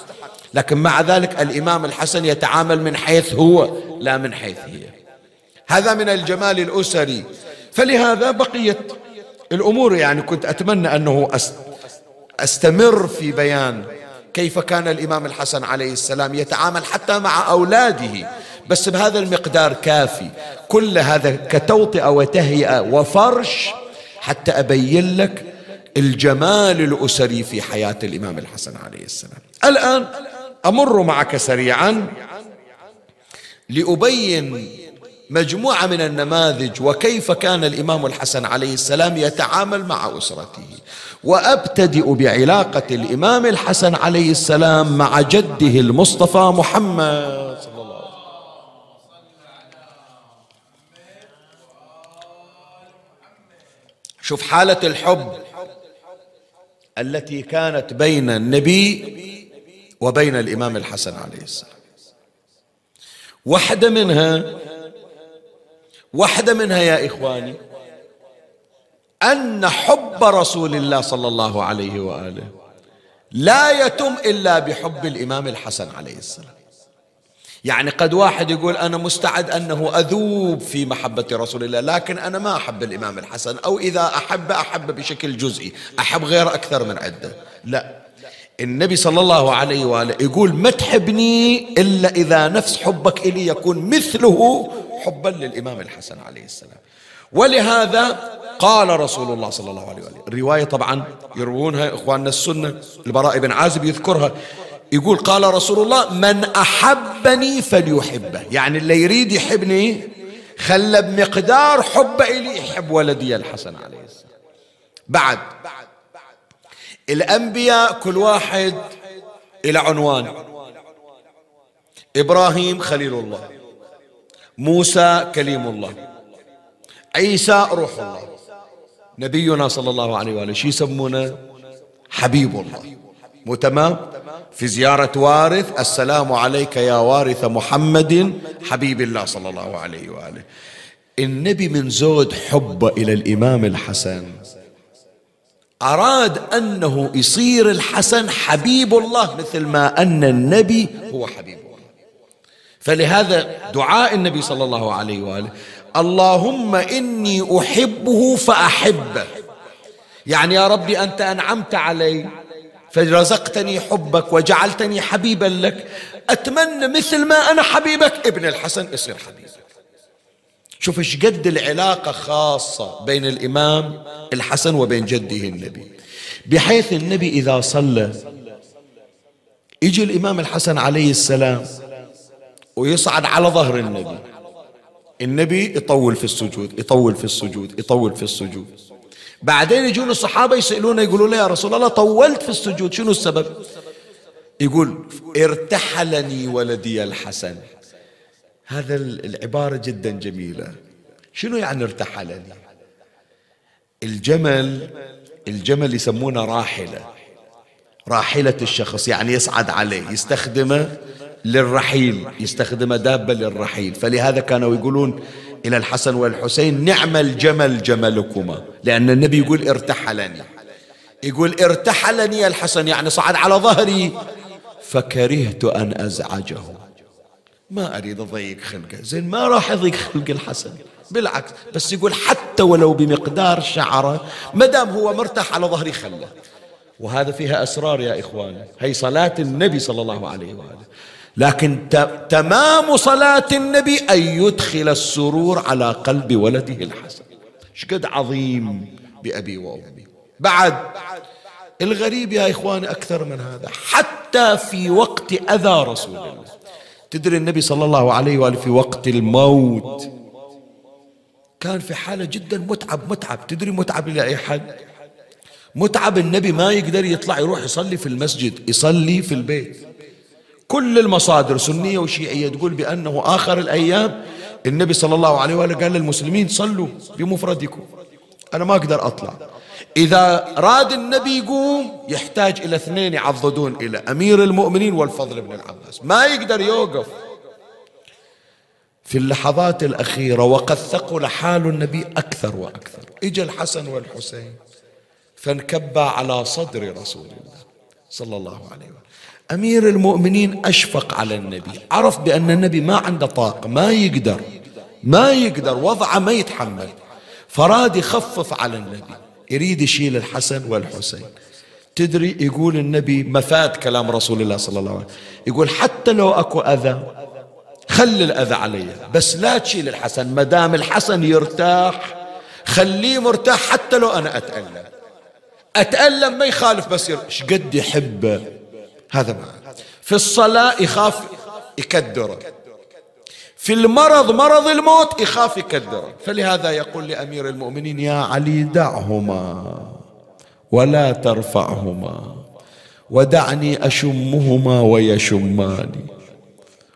لكن مع ذلك الإمام الحسن يتعامل من حيث هو لا من حيث هي. هذا من الجمال الأسري. فلهذا بقيت الأمور يعني كنت أتمنى أنه أستمر في بيان كيف كان الإمام الحسن عليه السلام يتعامل حتى مع أولاده. بس بهذا المقدار كافي. كل هذا كتوطئة وتهيئة وفرش حتى أبين لك الجمال الأسري في حياة الإمام الحسن عليه السلام. الآن أمر معك سريعا لأبين مجموعة من النماذج وكيف كان الإمام الحسن عليه السلام يتعامل مع أسرته. وأبتدئ بعلاقة الإمام الحسن عليه السلام مع جده المصطفى محمد صلى الله عليه وسلم. شوف حالة الحب التي كانت بين النبي وبين الإمام الحسن عليه السلام. واحدة منها واحدة منها يا إخواني أن حب رسول الله صلى الله عليه وآله لا يتم إلا بحب الإمام الحسن عليه السلام. يعني قد واحد يقول أنا مستعد أنه أذوب في محبة رسول الله لكن أنا ما أحب الإمام الحسن أو إذا أحب أحب بشكل جزئي أحب غير أكثر من عدة. لا. النبي صلى الله عليه وآله يقول ما تحبني إلا إذا نفس حبك إلي يكون مثله حبا للإمام الحسن عليه السلام. ولهذا قال رسول الله صلى الله عليه وآله الرواية طبعا يروونها إخواننا السنة البراء بن عازب يذكرها. يقول قال رسول الله من أحبني فليحبه. يعني اللي يريد يحبني خلى بمقدار حب إلي يحب ولدي الحسن عليه السلام. بعد الأنبياء كل واحد إلى عنوان. إبراهيم خليل الله موسى كليم الله عيسى روح الله. نبينا صلى الله عليه وآله شو يسمونه؟ حبيب الله. مو تمام؟ في زيارة وارث السلام عليك يا وارث محمد حبيب الله صلى الله عليه وآله. النبي من زود حبه إلى الإمام الحسن. أراد أنه يصير الحسن حبيب الله مثل ما أن النبي هو حبيب الله. فلهذا دعاء النبي صلى الله عليه وآله اللهم إني أحبه فأحبه. يعني يا ربي أنت أنعمت علي فرزقتني حبك وجعلتني حبيبا لك أتمنى مثل ما أنا حبيبك ابن الحسن يصير حبيبك شوف إيش قد العلاقة خاصة بين الإمام الحسن وبين جده النبي. بحيث النبي إذا صلى يجي الإمام الحسن عليه السلام ويصعد على ظهر النبي. النبي يطول في السجود يطول في السجود يطول في السجود. بعدين يجون الصحابة يسألونه يقولوا له يا رسول الله طولت في السجود شنو السبب؟ يقول ارتحلني ولدي الحسن. هذا العبارة جدا جميلة. شنو يعني ارتحلني الجمل الجمل يسمونه راحلة. راحلة الشخص يعني يصعد عليه يستخدمه للرحيل يستخدمه دابة للرحيل. فلهذا كانوا يقولون إلى الحسن والحسين نعم الجمل جملكما. لأن النبي يقول ارتحلني. يقول ارتحلني الحسن يعني صعد على ظهري. فكرهت أن أزعجه. ما أريد أضيق خلقه. زين ما راح أضيق خلق الحسن. بالعكس بس يقول حتى ولو بمقدار شعره ما دام هو مرتاح على ظهري خله. وهذا فيها أسرار يا إخواني هي صلاة النبي صلى الله عليه وآله. لكن تمام صلاة النبي أن يدخل السرور على قلب ولده الحسن. شقد عظيم بأبي وأمي. بعد الغريب يا إخواني أكثر من هذا. حتى في وقت أذى رسول الله. تدري النبي صلى الله عليه وآله في وقت الموت كان في حالة جدا متعب متعب. تدري متعب إلى أي حد؟ متعب النبي ما يقدر يطلع يروح يصلي في المسجد يصلي في البيت. كل المصادر سنية وشيعية تقول بأنه آخر الأيام النبي صلى الله عليه وآله قال للمسلمين صلوا بمفردكم. أنا ما أقدر أطلع. إذا راد النبي يقوم يحتاج إلى اثنين يعضدون إلى أمير المؤمنين والفضل بن العباس. ما يقدر يوقف. في اللحظات الأخيرة وقد ثقل حال النبي أكثر وأكثر. إجا الحسن والحسين فانكبا على صدر رسول الله صلى الله عليه وسلم. أمير المؤمنين أشفق على النبي عرف بأن النبي ما عنده طاقة ما يقدر ما يقدر وضعه ما يتحمل. فراد يخفف على النبي. يريد يشيل الحسن والحسين. تدري يقول النبي مفاد كلام رسول الله صلى الله عليه وسلم. يقول حتى لو أكو أذى خل الأذى علي. بس لا تشيل الحسن ما دام الحسن يرتاح خليه مرتاح حتى لو أنا أتألم. أتألم ما يخالف بس إيش قد يحبه هذا معنى في الصلاة يخاف يكدره. في المرض مرض الموت يخاف يكدره فلهذا يقول لأمير المؤمنين يا علي دعهما ولا ترفعهما ودعني أشمهما ويشماني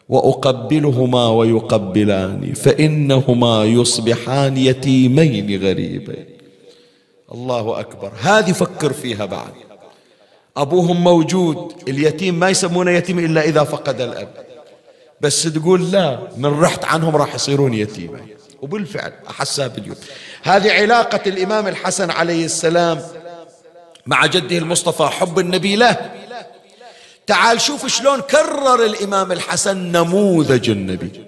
وأقبلهما ويقبلاني فإنهما يصبحان يتيمين غريبين. الله أكبر. هذه فكر فيها بعد. أبوهم موجود اليتيم ما يسمونه يتيم إلا إذا فقد الأب. بس تقول لا من رحت عنهم راح يصيرون يتيمين وبالفعل أحسها باليوم هذه علاقة الإمام الحسن عليه السلام مع جده المصطفى حب النبي له. تعال شوف شلون كرر الإمام الحسن نموذج النبي.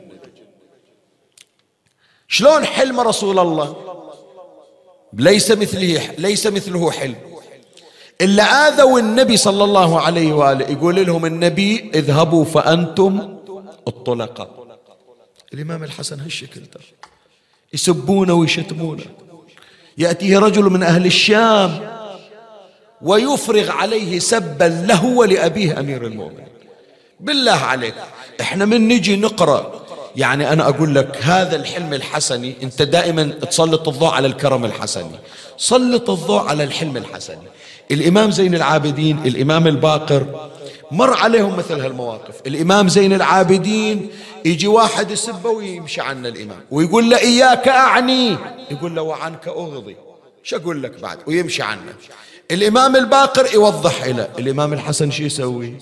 شلون حلم رسول الله؟ ليس مثله ليس مثله حلم. إلا آذوا النبي صلى الله عليه وآله يقول لهم النبي اذهبوا فأنتم الطلقاء الإمام الحسن هالشكل ده يسبونه ويشتمونه. يأتيه رجل من أهل الشام ويفرغ عليه سبا له ولأبيه أمير المؤمنين. بالله عليك إحنا من نجي نقرأ. يعني أنا أقول لك هذا الحلم الحسني أنت دائما تسلط الضوء على الكرم الحسني. سلط الضوء على الحلم الحسني. الإمام زين العابدين الإمام الباقر مر عليهم مثل هالمواقف. الإمام زين العابدين يجي واحد يسبه ويمشي عنا الإمام. ويقول له إياك أعني. يقول له وعنك أغضي. شو أقول لك بعد؟ ويمشي عنه الإمام الباقر يوضح له الإمام الحسن شو يسوي؟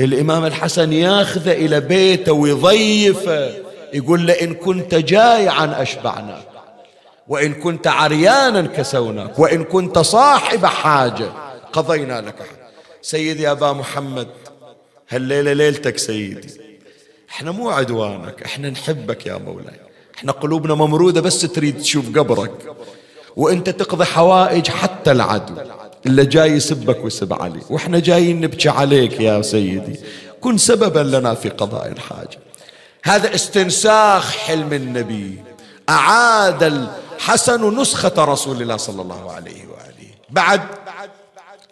الإمام الحسن ياخذه إلى بيته ويضيفه. يقول له إن كنت جائعا أشبعناك وإن كنت عريانا كسوناك. وإن كنت صاحب حاجة قضينا لك سيدي أبا محمد هالليلة ليلتك سيدي. إحنا مو عدوانك إحنا نحبك يا مولاي. إحنا قلوبنا ممرودة بس تريد تشوف قبرك. وإنت تقضي حوائج حتى العدو. اللي جاي يسبك ويسب علي. وإحنا جايين نبكي عليك يا سيدي. كن سببا لنا في قضاء الحاجة. هذا استنساخ حلم النبي. أعاد الحسن نسخة رسول الله صلى الله عليه وآله. بعد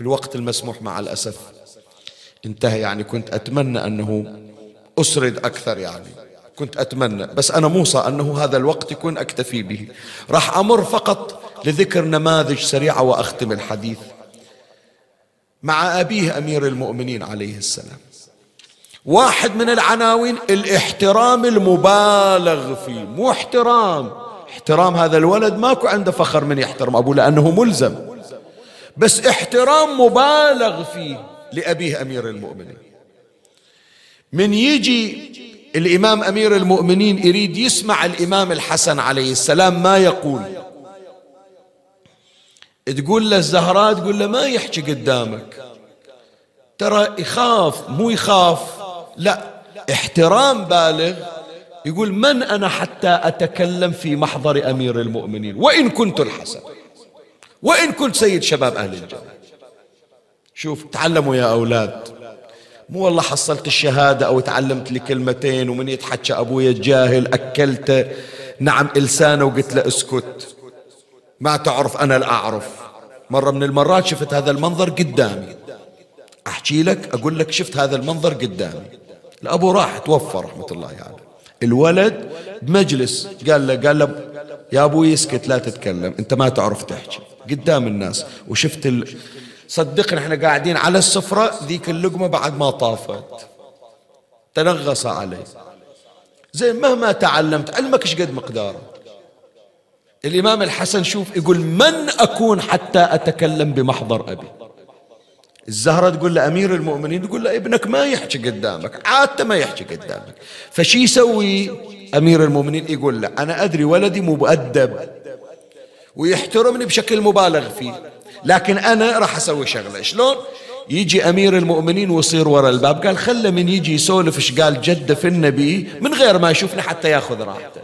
الوقت المسموح مع الأسف. انتهى يعني كنت أتمنى أنه أسرد أكثر يعني. كنت أتمنى بس أنا موصى أنه هذا الوقت يكون أكتفي به. راح أمر فقط لذكر نماذج سريعة وأختم الحديث. مع أبيه أمير المؤمنين عليه السلام. واحد من العناوين الاحترام المبالغ فيه. مو احترام. احترام هذا الولد ماكو عنده فخر من يحترم أبوه لأنه ملزم. بس احترام مبالغ فيه لأبيه أمير المؤمنين. من يجي الإمام أمير المؤمنين يريد يسمع الإمام الحسن عليه السلام ما يقول. تقول له الزهراء تقول له ما يحكي قدامك. ترى يخاف مو يخاف لا. احترام بالغ. يقول من أنا حتى أتكلم في محضر أمير المؤمنين؟ وإن كنت الحسن. وإن كنت سيد شباب أهل الجنة. شوف تعلموا يا أولاد. مو والله حصلت الشهادة أو تعلمت لي كلمتين ومن يتحكى أبويا الجاهل أكلته. نعم إلسانه وقلت له اسكت. ما تعرف أنا لا أعرف. مرة من المرات شفت هذا المنظر قدامي. أحكي لك أقول لك شفت هذا المنظر قدامي. الأبو راح توفى رحمة الله عليه. يعني. الولد بمجلس قال له قال له يا أبوي اسكت لا تتكلم أنت ما تعرف تحكي. قدام الناس. وشفت ال... صدقنا إحنا قاعدين على السفرة ذيك اللقمة بعد ما طافت. تنغص عليه زين مهما تعلمت علمك إيش قد مقداره؟ الإمام الحسن شوف يقول من أكون حتى أتكلم بمحضر أبي؟ الزهرة تقول لأمير المؤمنين تقول له ابنك ما يحكي قدامك عادته ما يحكي قدامك. فشي يسوي أمير المؤمنين؟ يقول له أنا أدري ولدي مؤدب ويحترمني بشكل مبالغ فيه. لكن أنا راح أسوي شغلة. شلون؟ يجي أمير المؤمنين ويصير ورا الباب قال خله من يجي يسولف إيش قال جده في النبي من غير ما يشوفنا حتى ياخذ راحته.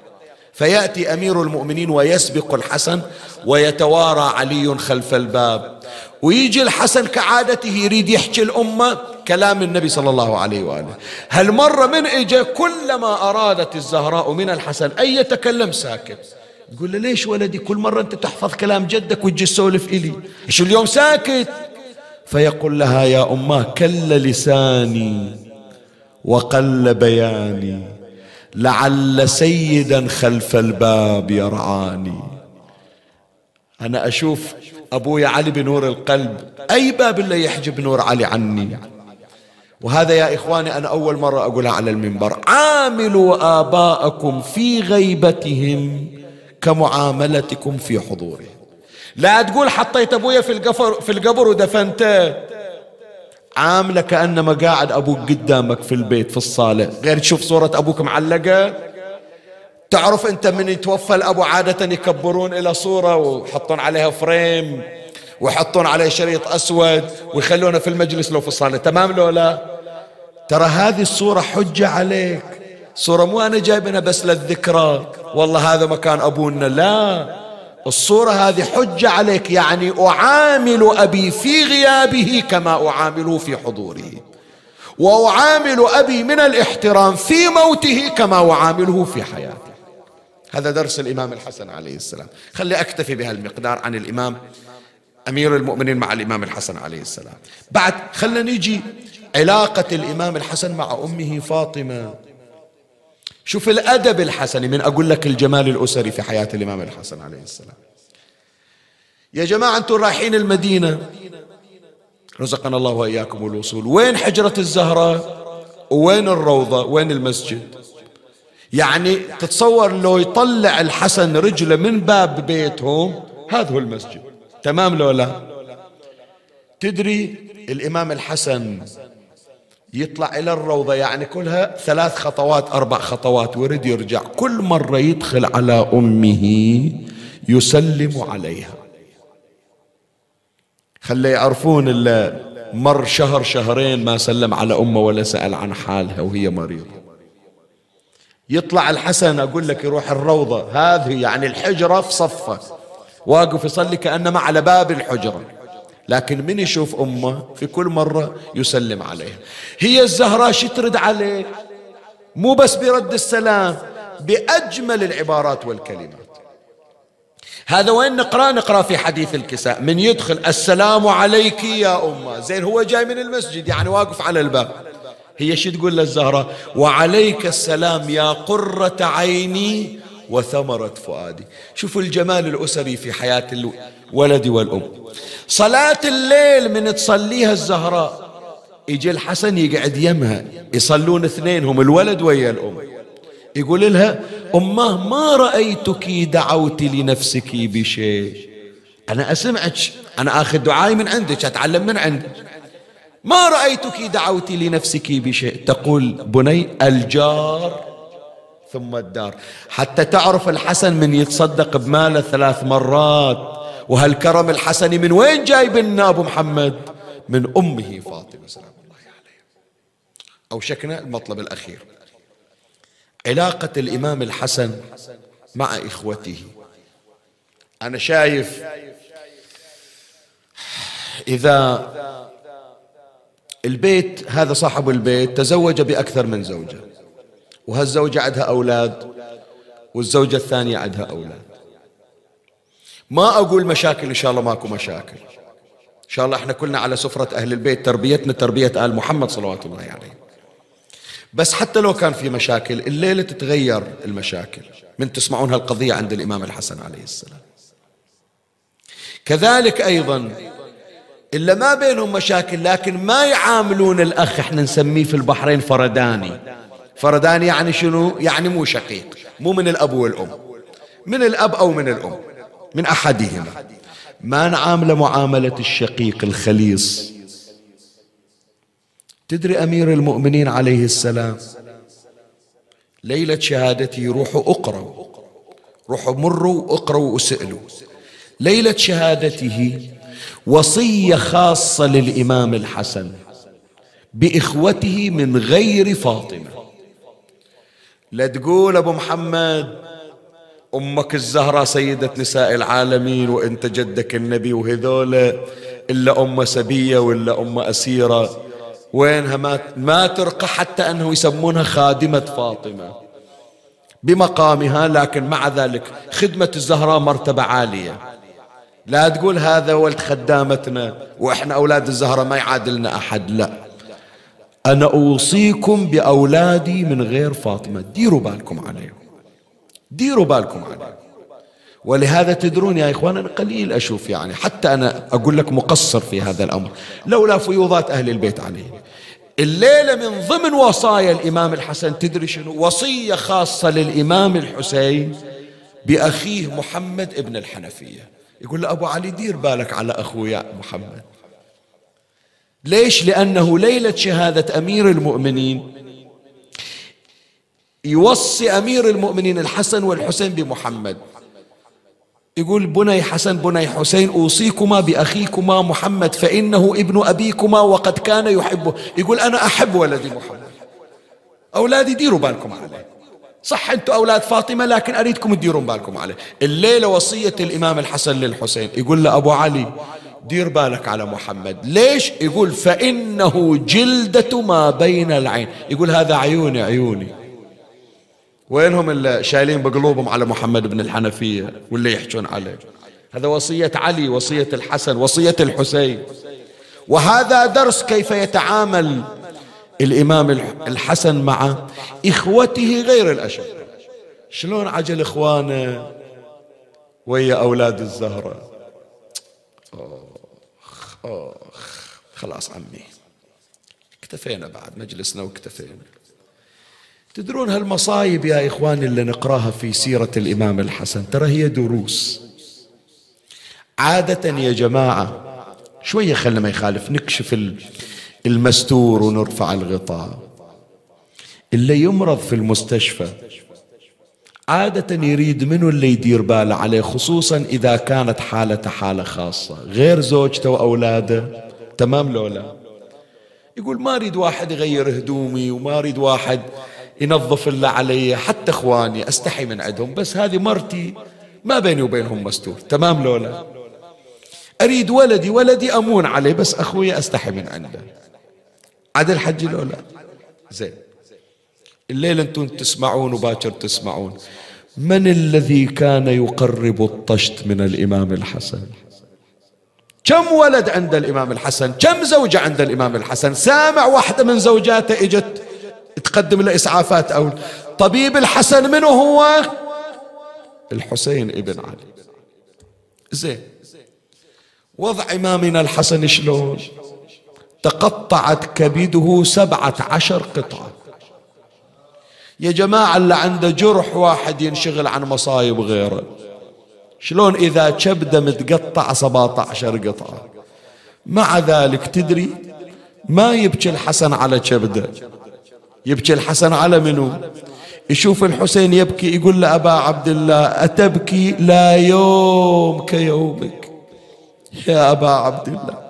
فيأتي أمير المؤمنين ويسبق الحسن ويتوارى علي خلف الباب. ويجي الحسن كعادته يريد يحكي الأمة كلام النبي صلى الله عليه وآله. هل مرة من إجا كلما أرادت الزهراء من الحسن أن يتكلم ساكت. تقول له ليش ولدي كل مرة أنت تحفظ كلام جدك وتجي تسولف إلي؟ إيش اليوم ساكت؟ فيقول لها يا أماه كل لساني وقل بياني لعل سيدا خلف الباب يرعاني. أنا أشوف أبوي علي بنور القلب أي باب اللي يحجب نور علي عني؟ وهذا يا إخواني أنا أول مرة أقولها على المنبر. عاملوا آباءكم في غيبتهم كمعاملتكم في حضورهم لا تقول حطيت أبويا في القفر في القبر ودفنته. عامله كانما قاعد أبوك قدامك في البيت في الصالة. غير تشوف صورة أبوك معلقة. تعرف أنت من يتوفى الابو عادة يكبرون إلى صورة ويحطون عليها فريم ويحطون عليه شريط أسود ويخلونه في المجلس لو في الصالة. تمام لو لا؟ ترى هذه الصورة حجة عليك. صوره مو أنا جايبها بس للذكرى. والله هذا مكان أبونا. لا الصورة هذه حجة عليك يعني أعامل أبي في غيابه كما أعامله في حضوره. وأعامل أبي من الاحترام في موته كما أعامله في حياته. هذا درس الإمام الحسن عليه السلام. خلي أكتفي بهالمقدار عن الإمام أمير المؤمنين مع الإمام الحسن عليه السلام. بعد خلنا نيجي علاقة الإمام الحسن مع أمه فاطمة. شوف الأدب الحسني من أقول لك الجمال الأسري في حياة الإمام الحسن عليه السلام. يا جماعة أنتم رايحين المدينة. رزقنا الله وإياكم الوصول. وين حجرة الزهراء وين الروضة؟ وين المسجد؟ يعني تتصور لو يطلع الحسن رجله من باب بيتهم هذا هو المسجد. تمام لو لا؟ تدري الإمام الحسن يطلع إلى الروضة يعني كلها ثلاث خطوات أربع خطوات ورد يرجع. كل مرة يدخل على أمه يسلم عليها. خلي يعرفون اللي مر شهر شهرين ما سلم على أمه ولا سأل عن حالها وهي مريضة. يطلع الحسن أقول لك يروح الروضة. هذه يعني الحجرة في صفه. واقف يصلي كأنما على باب الحجرة. لكن من يشوف أمه في كل مرة يسلم عليها. هي الزهراء شو ترد عليه؟ مو بس برد السلام بأجمل العبارات والكلمات. هذا وين نقرأ؟ نقرأ في حديث الكساء. من يدخل السلام عليك يا أمة. زين هو جاي من المسجد يعني واقف على الباب. هي شو تقول للزهرة وعليك السلام يا قرة عيني وثمرة فؤادي. شوفوا الجمال الأسري في حياة الولد والأم. صلاة الليل من تصليها الزهراء. يجي الحسن يقعد يمها. يصلون اثنينهم الولد ويا الأم. يقول لها أمه ما رأيتك دعوت لنفسك بشيء? أنا أسمعك. أنا آخذ دعائي من عندك أتعلم من عندك. ما رأيتك دعوت لنفسك بشيء؟ تقول بني الجار ثم الدار. حتى تعرف الحسن من يتصدق بماله ثلاث مرات. وهالكرم الحسني من وين جايب لنا أبو محمد؟ من أمه فاطمة سلام الله عليها. أوشكنا المطلب الأخير. علاقة الإمام الحسن مع إخوته. أنا شايف إذا البيت هذا صاحب البيت تزوج بأكثر من زوجة. وهالزوجة عندها أولاد والزوجة الثانية عندها أولاد. ما أقول مشاكل إن شاء الله ماكو مشاكل. إن شاء الله إحنا كلنا على سفرة أهل البيت تربيتنا تربية آل محمد صلوات الله عليه. بس حتى لو كان في مشاكل الليلة تتغير المشاكل. من تسمعون هالقضية عند الإمام الحسن عليه السلام. كذلك أيضا إلا ما بينهم مشاكل لكن ما يعاملون الأخ إحنا نسميه في البحرين فرداني. فرداني يعني شنو؟ يعني مو شقيق مو من الأب والأم. من الأب أو من الأم. من أحدهما ما نعامله معاملة الشقيق الخليص. تدري أمير المؤمنين عليه السلام ليلة شهادته روحوا اقروا روحوا مروا اقروا واسألوا ليلة شهادته وصية خاصة للإمام الحسن بإخوته من غير فاطمة. لا تقول أبو محمد أمك الزهراء سيدة نساء العالمين وأنت جدك النبي وهذولا إلا أم سبية ولا أم أسيرة. وينها ما, ما ترقى حتى أنه يسمونها خادمة فاطمة بمقامها لكن مع ذلك خدمة الزهراء مرتبة عالية. لا تقول هذا ولد خدامتنا وإحنا أولاد الزهراء ما يعادلنا أحد لا. أنا أوصيكم بأولادي من غير فاطمة. ديروا بالكم عليهم. ديروا بالكم عليهم ولهذا تدرون يا إخوان أنا قليل أشوف يعني حتى أنا أقول لك مقصر في هذا الأمر. لولا فيوضات أهل البيت عليه. الليلة من ضمن وصايا الإمام الحسن تدري شنو؟ وصية خاصة للإمام الحسين بأخيه محمد ابن الحنفية. يقول له أبو علي دير بالك على أخويا محمد. ليش؟ لأنه ليلة شهادة أمير المؤمنين يوصي أمير المؤمنين الحسن والحسين بمحمد. يقول بني حسن بني حسين أوصيكما بأخيكما محمد فإنه ابن أبيكما وقد كان يحبه يقول أنا أحب ولدي محمد. أولادي ديروا بالكم عليه. صح أنتم أولاد فاطمة لكن أريدكم تديرون بالكم عليه. الليلة وصية الإمام الحسن للحسين. يقول له أبو علي دير بالك على محمد. ليش؟ يقول فإنه جلدة ما بين العين. يقول هذا عيوني عيوني. وينهم اللي شايلين بقلوبهم على محمد بن الحنفية واللي يحجون عليه. هذا وصية علي وصية الحسن وصية الحسين. وهذا درس كيف يتعامل الإمام الحسن مع إخوته غير الأشقاء شلون عجل إخوانه ويا أولاد الزهرة؟ أوخ أوخ خلاص عمي. اكتفينا بعد مجلسنا واكتفينا. تدرون هالمصايب يا إخواني اللي نقراها في سيرة الإمام الحسن؟ ترى هي دروس. عادة يا جماعة شوية خلنا ما يخالف نكشف المستور ونرفع الغطاء. اللي يمرض في المستشفى عادة يريد منه اللي يدير باله عليه خصوصا إذا كانت حالته حالة خاصة. غير زوجته وأولاده تمام لولا يقول ما أريد واحد يغير هدومي وما أريد واحد ينظف الله علي حتى إخواني أستحي من عندهم بس هذه مرتي ما بيني وبينهم مستور تمام لولا؟ أريد ولدي ولدي أمون عليه بس أخوي أستحي من عنده. عدل حج لولا؟ زين. الليل أنتم تسمعون وباكر تسمعون. من الذي كان يقرب الطشت من الإمام الحسن؟ كم ولد عند الإمام الحسن؟ كم زوجة عند الإمام الحسن؟ سامع واحدة من زوجاته إجت تقدم له إسعافات أو طبيب الحسن منه هو؟ الحسين ابن علي. زين. وضع إمامنا الحسن شلون؟ تقطعت كبده سبعة عشر قطعة. يا جماعة اللي عنده جرح واحد ينشغل عن مصايب غيره. شلون إذا كبدة متقطع 17 قطعة؟ مع ذلك تدري ما يبكي الحسن على كبده. يبكي الحسن على منو؟ يشوف الحسين يبكي يقول له أبا عبد الله أتبكي لا يوم كيومك؟ يا أبا عبد الله.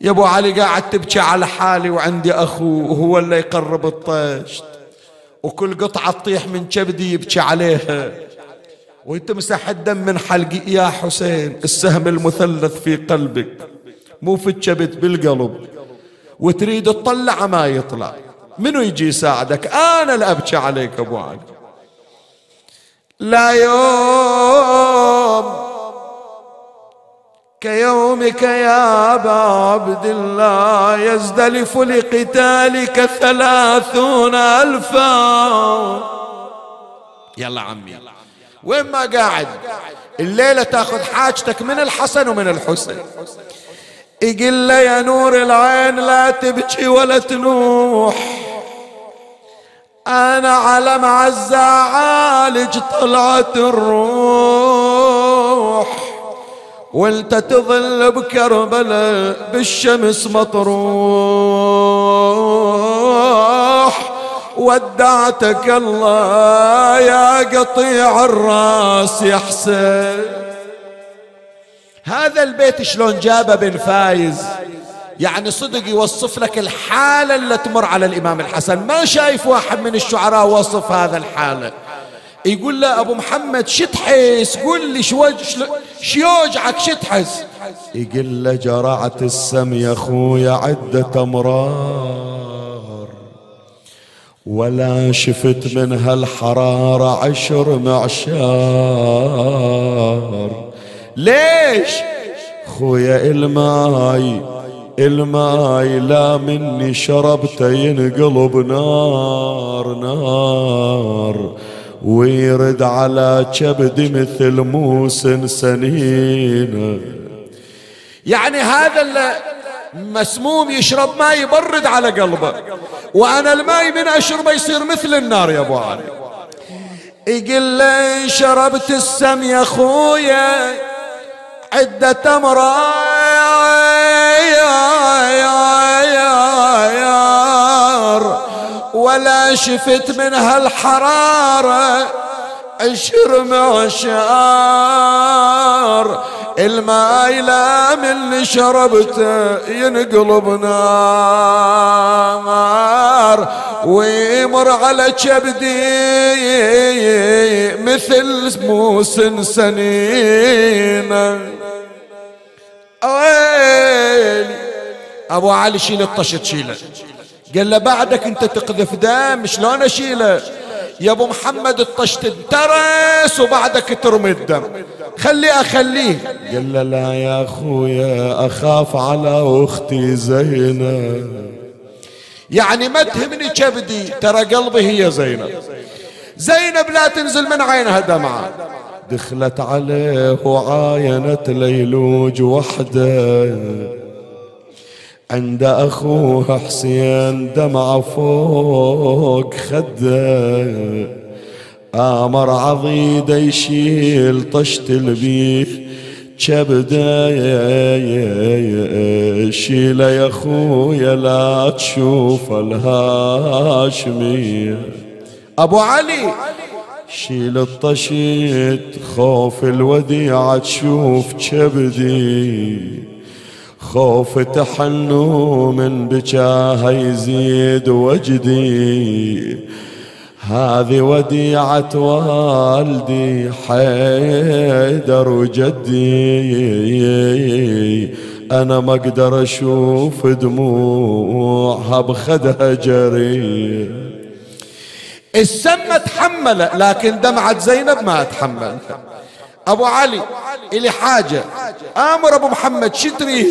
يا أبو علي قاعد تبكي على حالي وعندي أخو وهو اللي يقرب الطشت. وكل قطعة تطيح من كبدي يبكي عليها. ويتمسح الدم من حلقي. يا حسين السهم المثلث في قلبك مو في الكبد بالقلب. وتريد تطلع ما يطلع. منو يجي يساعدك؟ أنا اللي أبكي عليك أبو علي لا يوم كيومك يا أبا عبد الله يزدلف لقتالك ثلاثون ألفا. يلا عمي. وين ما قاعد. الليلة تاخذ حاجتك من الحسن ومن الحسين. يقول له يا نور العين لا تبكي ولا تنوح. أنا على معزة عالج طلعت الروح. وأنت تظل بكربلاء بالشمس مطروح. ودعتك الله يا قطيع الرأس يا حسين. هذا البيت شلون جابه بن فايز؟ يعني صدق يوصف لك الحالة اللي تمر على الإمام الحسن. ما شايف واحد من الشعراء وصف هذا الحالة يقول له أبو محمد شو تحس؟ قول لي شو يوجعك؟ شو تحس؟ يقول له جرعت السم يا خويا عدة أمرار ولا شفت منها الحرارة عشر معشار. ليش؟ خويا الماي الماي لا مني شربته ينقلب نار نار. ويرد على كبدي مثل موسن سنين. يعني هذا اللي مسموم يشرب ماء يبرد على قلبه. وأنا الماء من اشربه يصير مثل النار يا ابو علي يقول لي شربت السم يا خويا عدة امرار ولا شفت منها الحرارة عشر معشار. الماء لا من شربته ينقلب نار ويمر على كبدي مثل موسن سنين. ويلي أبو علي شيل الطشت شيله. قال له بعدك أنت تقذف دم شلون أشيله؟ يا أبو محمد الطشت انترس وبعدك ترمي الدم. خلي أخليه. قال له لا يا أخويا أخاف على أختي زينب يعني ما تهمني كبدي ترى قلبي هي زينب زينب لا تنزل من عينها دمعة. دخلت عليه وعاينت ليلوج وحده. عند أخوه حسين دمعة فوق خده. آمر عضيده يشيل طشت البيخ كبده. شيله يا خويا لا تشوف الهاشمية أبو علي شيل الطشيت خوف الوديعة تشوف كبدي. خوف تحنو من بجاها يزيد وجدي. هذه وديعة والدي حيدر وجدي أنا ما أقدر أشوف دموعها بخدها جري السم تحمل لكن دمعة زينب ما تحمل. أبو علي إلي حاجة. آمر أبو محمد شو تريد؟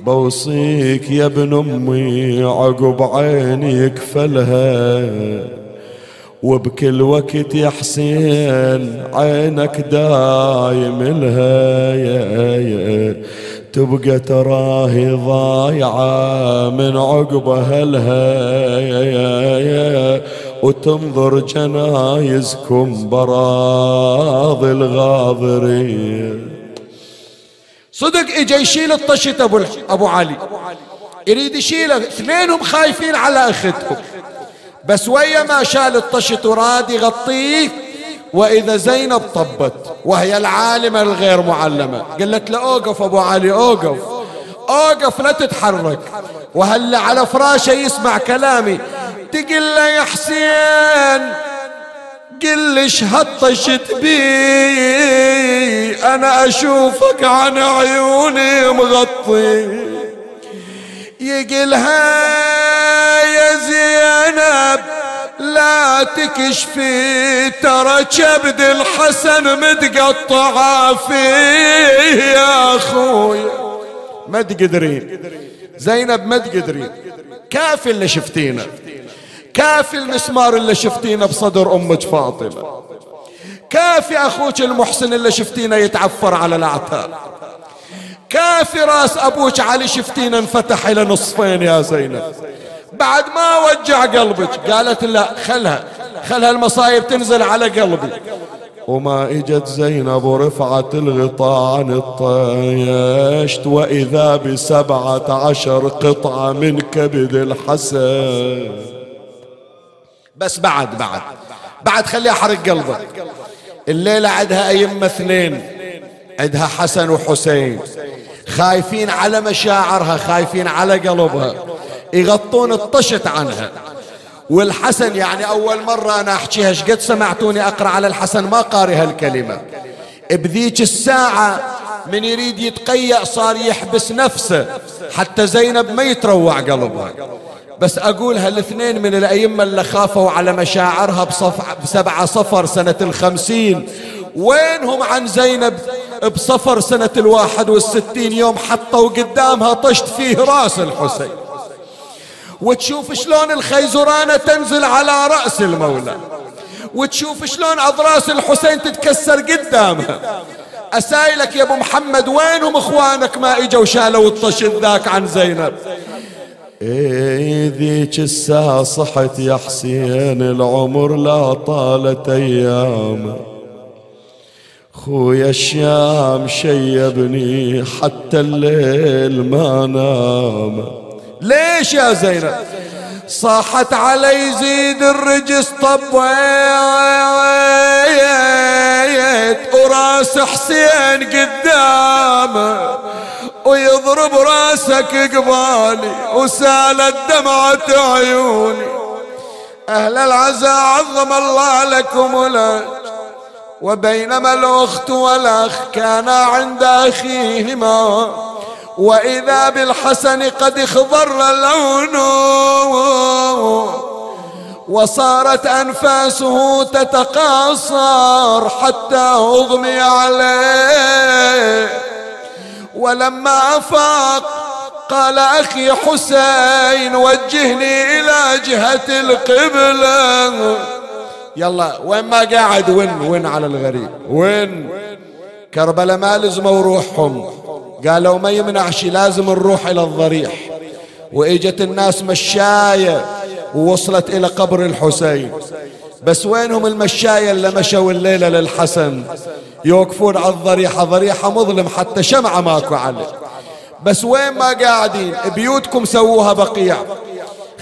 بوصيك يا ابن أمي عقب عيني يكفلها. وبكل وقت يا حسين عينك دايم لها. يا يا تبقى تراهي ضايعة من عقب أهلها يا يا وتنظر جنايزكم براض الغاضرين. صدق إجا يشيل الطشت أبو أبو علي. يريد يشيله اثنينهم خايفين على اختهم بس ويا ما شال الطشت وراد يغطيه وإذا زينب طبت وهي العالمة الغير معلمة. قالت له أوقف أبو علي أوقف. أوقف لا تتحرك. وهلا على فراشه يسمع كلامي. تقل له يا حسين قل ليش هطشت بي أنا أشوفك عن عيوني مغطي. يقلها يا زينب لا تكشفي ترى كبد الحسن متقطع فيه يا أخوي. ما تقدرين. زينب ما تقدرين. كافي اللي شفتينا كافي المسمار اللي شفتينه بصدر أمك فاطمة. كافي أخوك المحسن اللي شفتينه يتعفر على الأعتاب. كافي راس أبوك علي شفتينه انفتح إلى نصفين يا زينب. بعد ما وجع قلبك قالت لا خلها خلها المصايب تنزل على قلبي. وما إجت زينب ورفعت الغطاء عن الطيشت وإذا بسبعة عشر قطعة من كبد الحسن. بس بعد بعد. بعد خليها حرق قلبك. الليلة عندها أئمة اثنين. عندها حسن وحسين. خايفين على مشاعرها خايفين على قلبها. يغطون الطشت عنها. والحسن يعني أول مرة أنا أحكيها قد سمعتوني أقرأ على الحسن ما قاري هالكلمة بذيك الساعة من يريد يتقيأ صار يحبس نفسه حتى زينب ما يتروع قلبها. بس أقول هالاثنين من الأئمة اللي خافوا على مشاعرها بصف بسبعة صفر سنة الخمسين. وينهم عن زينب بصفر سنة الواحد والستين يوم حطوا قدامها طشت فيه راس الحسين. وتشوف شلون الخيزرانة تنزل على رأس المولى. وتشوف شلون أضراس الحسين تتكسر قدامها. أسايلك يا أبو محمد وينهم إخوانك ما إجوا شالوا الطشت ذاك عن زينب؟ ذيك الساعة صحت يا حسين العمر لا طالت أيام. خويا الشام شيبني حتى الليل ما نام. ليش يا زينب؟ صاحت علي زيد الرجس طبيت وراس حسين قدامه ويضرب راسك قبالي وسالت دمعة عيوني. أهل العزاء عظم الله لكم ولد وبينما الأخت والأخ كانا عند أخيهما وإذا بالحسن قد اخضر لونه وصارت أنفاسه تتقاصر حتى أغمي عليه. ولما أفاق قال أخي حسين وجهني إلى جهة القبلة. يلا وين ما قاعد وين وين على الغريب؟ وين؟ كربلاء ما لزموا روحهم. قالوا ما يمنعش لازم نروح إلى الضريح. وإجت الناس مشاية ووصلت إلى قبر الحسين. بس وينهم المشاية اللي مشوا الليلة للحسن؟ يوقفون على الضريحة ضريحة مظلم حتى شمعة ماكو عليه بس وين ما قاعدين بيوتكم سووها بقيع.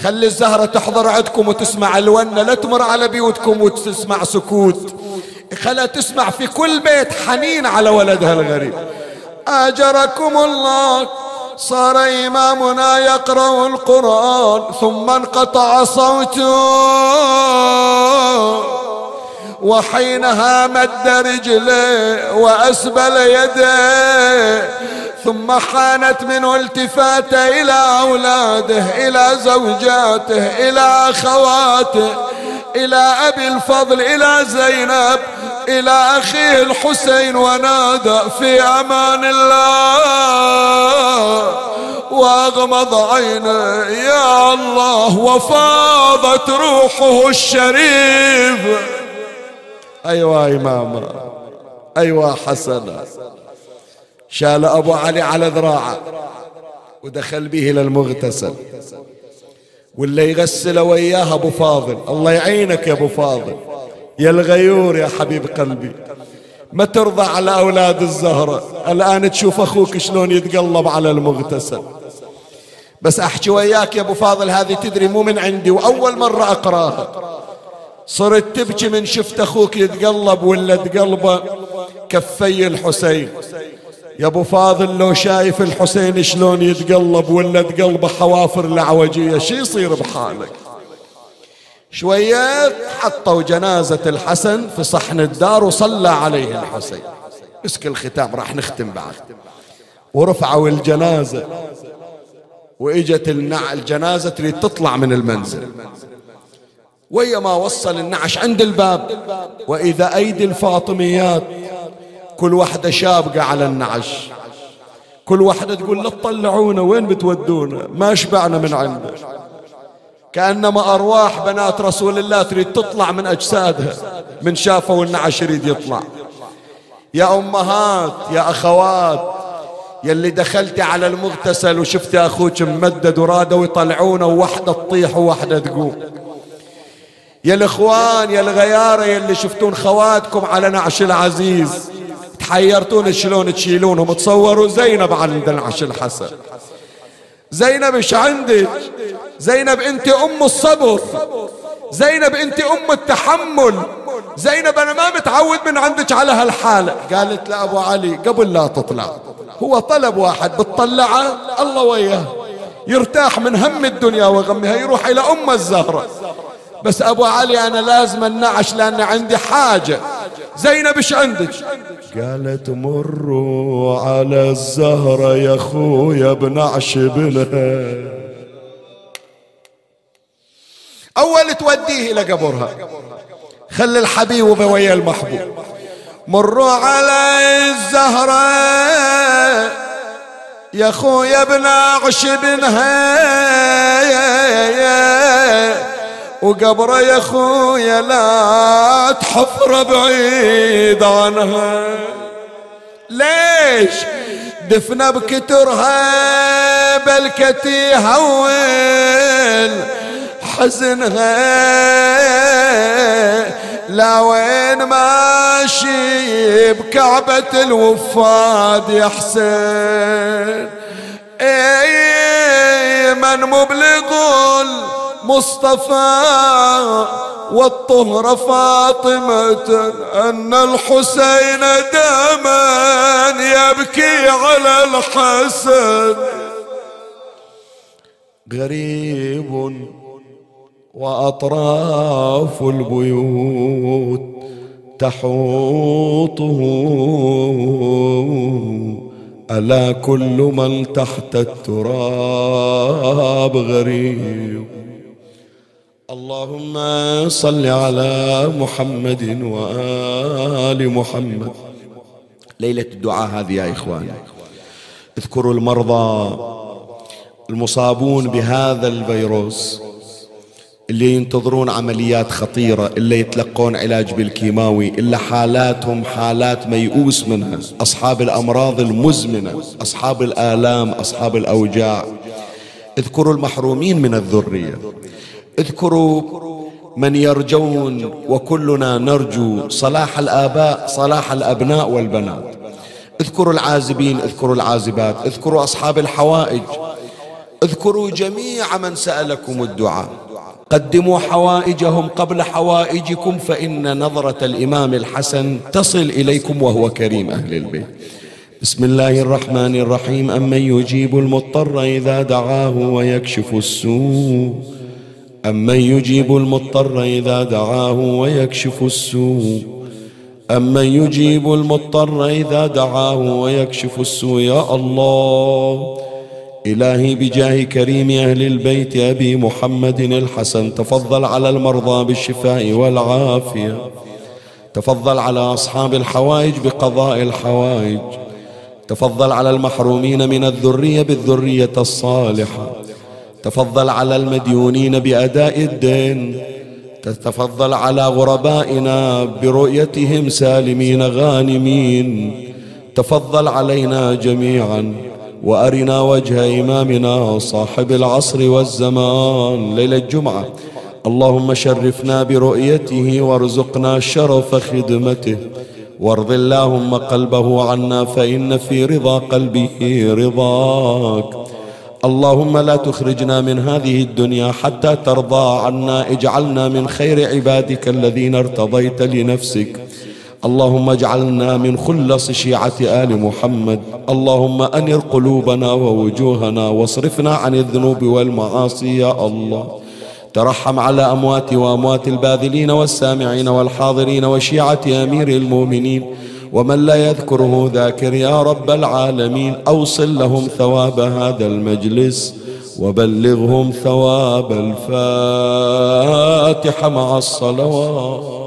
خلي الزهرة تحضر عندكم وتسمع الونة لا تمر على بيوتكم وتسمع سكوت. خلا تسمع في كل بيت حنين على ولدها الغريب. آجركم الله صار إمامنا يقرأ القرآن ثم انقطع صوته. وحينها مد رجليه وأسبل يديه ثم حانت منه التفاته إلى أولاده إلى زوجاته إلى أخواته إلى أبي الفضل إلى زينب إلى أخيه الحسين ونادى في أمان الله وأغمض عينه يا الله! وفاضت روحه الشريف. أيوه امامه أيوه حسن. شال أبو علي على ذراعه ودخل به إلى المغتسل. ولا يغسل وياها أبو فاضل. الله يعينك يا أبو فاضل. يا الغيور يا حبيب قلبي. ما ترضى على أولاد الزهرة. الآن تشوف أخوك شلون يتقلب على المغتسل. بس أحكي وياك يا أبو فاضل هذه تدري مو من عندي وأول مرة أقراها. صرت تبكي من شفت أخوك يتقلب ولا تقلبه؟ كفي الحسين. يا أبو فاضل لو شايف الحسين شلون يتقلب ولا تقلبه حوافر العوجية شي يصير بحالك؟ شوية حطوا جنازة الحسن في صحن الدار وصلى عليه الحسين. مسك الختام راح نختم بعد. ورفعوا الجنازة. النع الجنازة تريد تطلع من المنزل. ويا ما وصل النعش عند الباب. وإذا أيدي الفاطميات كل واحدة شابقة على النعش. كل واحدة تقول لا تطلعونا وين بتودونا؟ ما شبعنا من عنده. كأنما أرواح بنات رسول الله تريد تطلع من أجسادها من شافوا النعش يريد يطلع. يا أمهات يا أخوات يلي دخلتي على المغتسل وشفتي أخوك ممدد ورادوا يطلعونه ووحدة تطيح ووحدة تقوم. يا الإخوان يا الغيارة يلي شفتون خواتكم على نعش العزيز. تحيرتون شلون تشيلونهم تصوروا زينب عند العش الحسن. زينب إيش عندك؟ زينب أنت أم الصبر. زينب أنت أم التحمل. زينب أنا ما متعود من عندك على هالحالة قالت لابو علي قبل لا تطلع. هو طلب واحد بتطلعه الله وياه. يرتاح من هم الدنيا وغمها يروح إلى أم الزهرة. بس ابو علي أنا لازم النعش لأن عندي حاجة. زينب إيش عندك؟ قالت مروا على الزهرة يا خويا بنعش بنها اول توديه إلى قبرها. خلي الحبيب ويا المحبوب. مروا على الزهرة يا خويا بنعش بنها وقبره يا خويا لا تحفر بعيد عنها. ليش؟ دفنه بكترها بلكتي هول حزنها؟ لا وين ماشي بكعبة الوفاد يا حسين. اي من مبلغ مصطفى والطهر فاطمة أن الحسين دما يبكي على الحسن. غريب وأطراف البيوت تحوطه. ألا كل من تحت التراب غريب؟ اللهم صل على محمد وآل محمد. ليلة الدعاء هذه يا إخوان. اذكروا المرضى المصابون بهذا الفيروس اللي ينتظرون عمليات خطيرة اللي يتلقون علاج بالكيماوي إلا حالاتهم حالات ميؤوس منها. أصحاب الأمراض المزمنة أصحاب الآلام أصحاب الأوجاع. اذكروا المحرومين من الذرية. اذكروا من يرجون وكلنا نرجو صلاح الآباء صلاح الأبناء والبنات. اذكروا العازبين اذكروا العازبات اذكروا أصحاب الحوائج. اذكروا جميع من سألكم الدعاء. قدموا حوائجهم قبل حوائجكم فإن نظرة الإمام الحسن تصل إليكم وهو كريم أهل البيت. بسم الله الرحمن الرحيم. أمن يجيب المضطر إذا دعاه ويكشف السوء. أمن يجيب المضطر إذا دعاه ويكشف السوء أمن يجيب المضطر إذا دعاه ويكشف السوء يا الله إلهي بجاه كريم أهل البيت أبي محمد الحسن تفضل على المرضى بالشفاء والعافية تفضل على أصحاب الحوائج بقضاء الحوائج تفضل على المحرومين من الذرية بالذرية الصالحة تفضل على المديونين بأداء الدين. تتفضل على غربائنا برؤيتهم سالمين غانمين. تفضل علينا جميعا وأرنا وجه إمامنا صاحب العصر والزمان. ليلة الجمعة. اللهم شرفنا برؤيته وارزقنا شرف خدمته. وارض اللهم قلبه عنا فإن في رضا قلبه رضاك. اللهم لا تخرجنا من هذه الدنيا حتى ترضى عنا اجعلنا من خير عبادك الذين ارتضيت لنفسك. اللهم اجعلنا من خلص شيعة آل محمد. اللهم أنر قلوبنا ووجوهنا واصرفنا عن الذنوب والمعاصي يا الله. ترحم على أموات وأموات الباذلين والسامعين والحاضرين وشيعة أمير المؤمنين. ومن لا يذكره ذاكر يا رب العالمين أوصل لهم ثواب هذا المجلس وبلغهم ثواب الفاتحة مع الصلوات.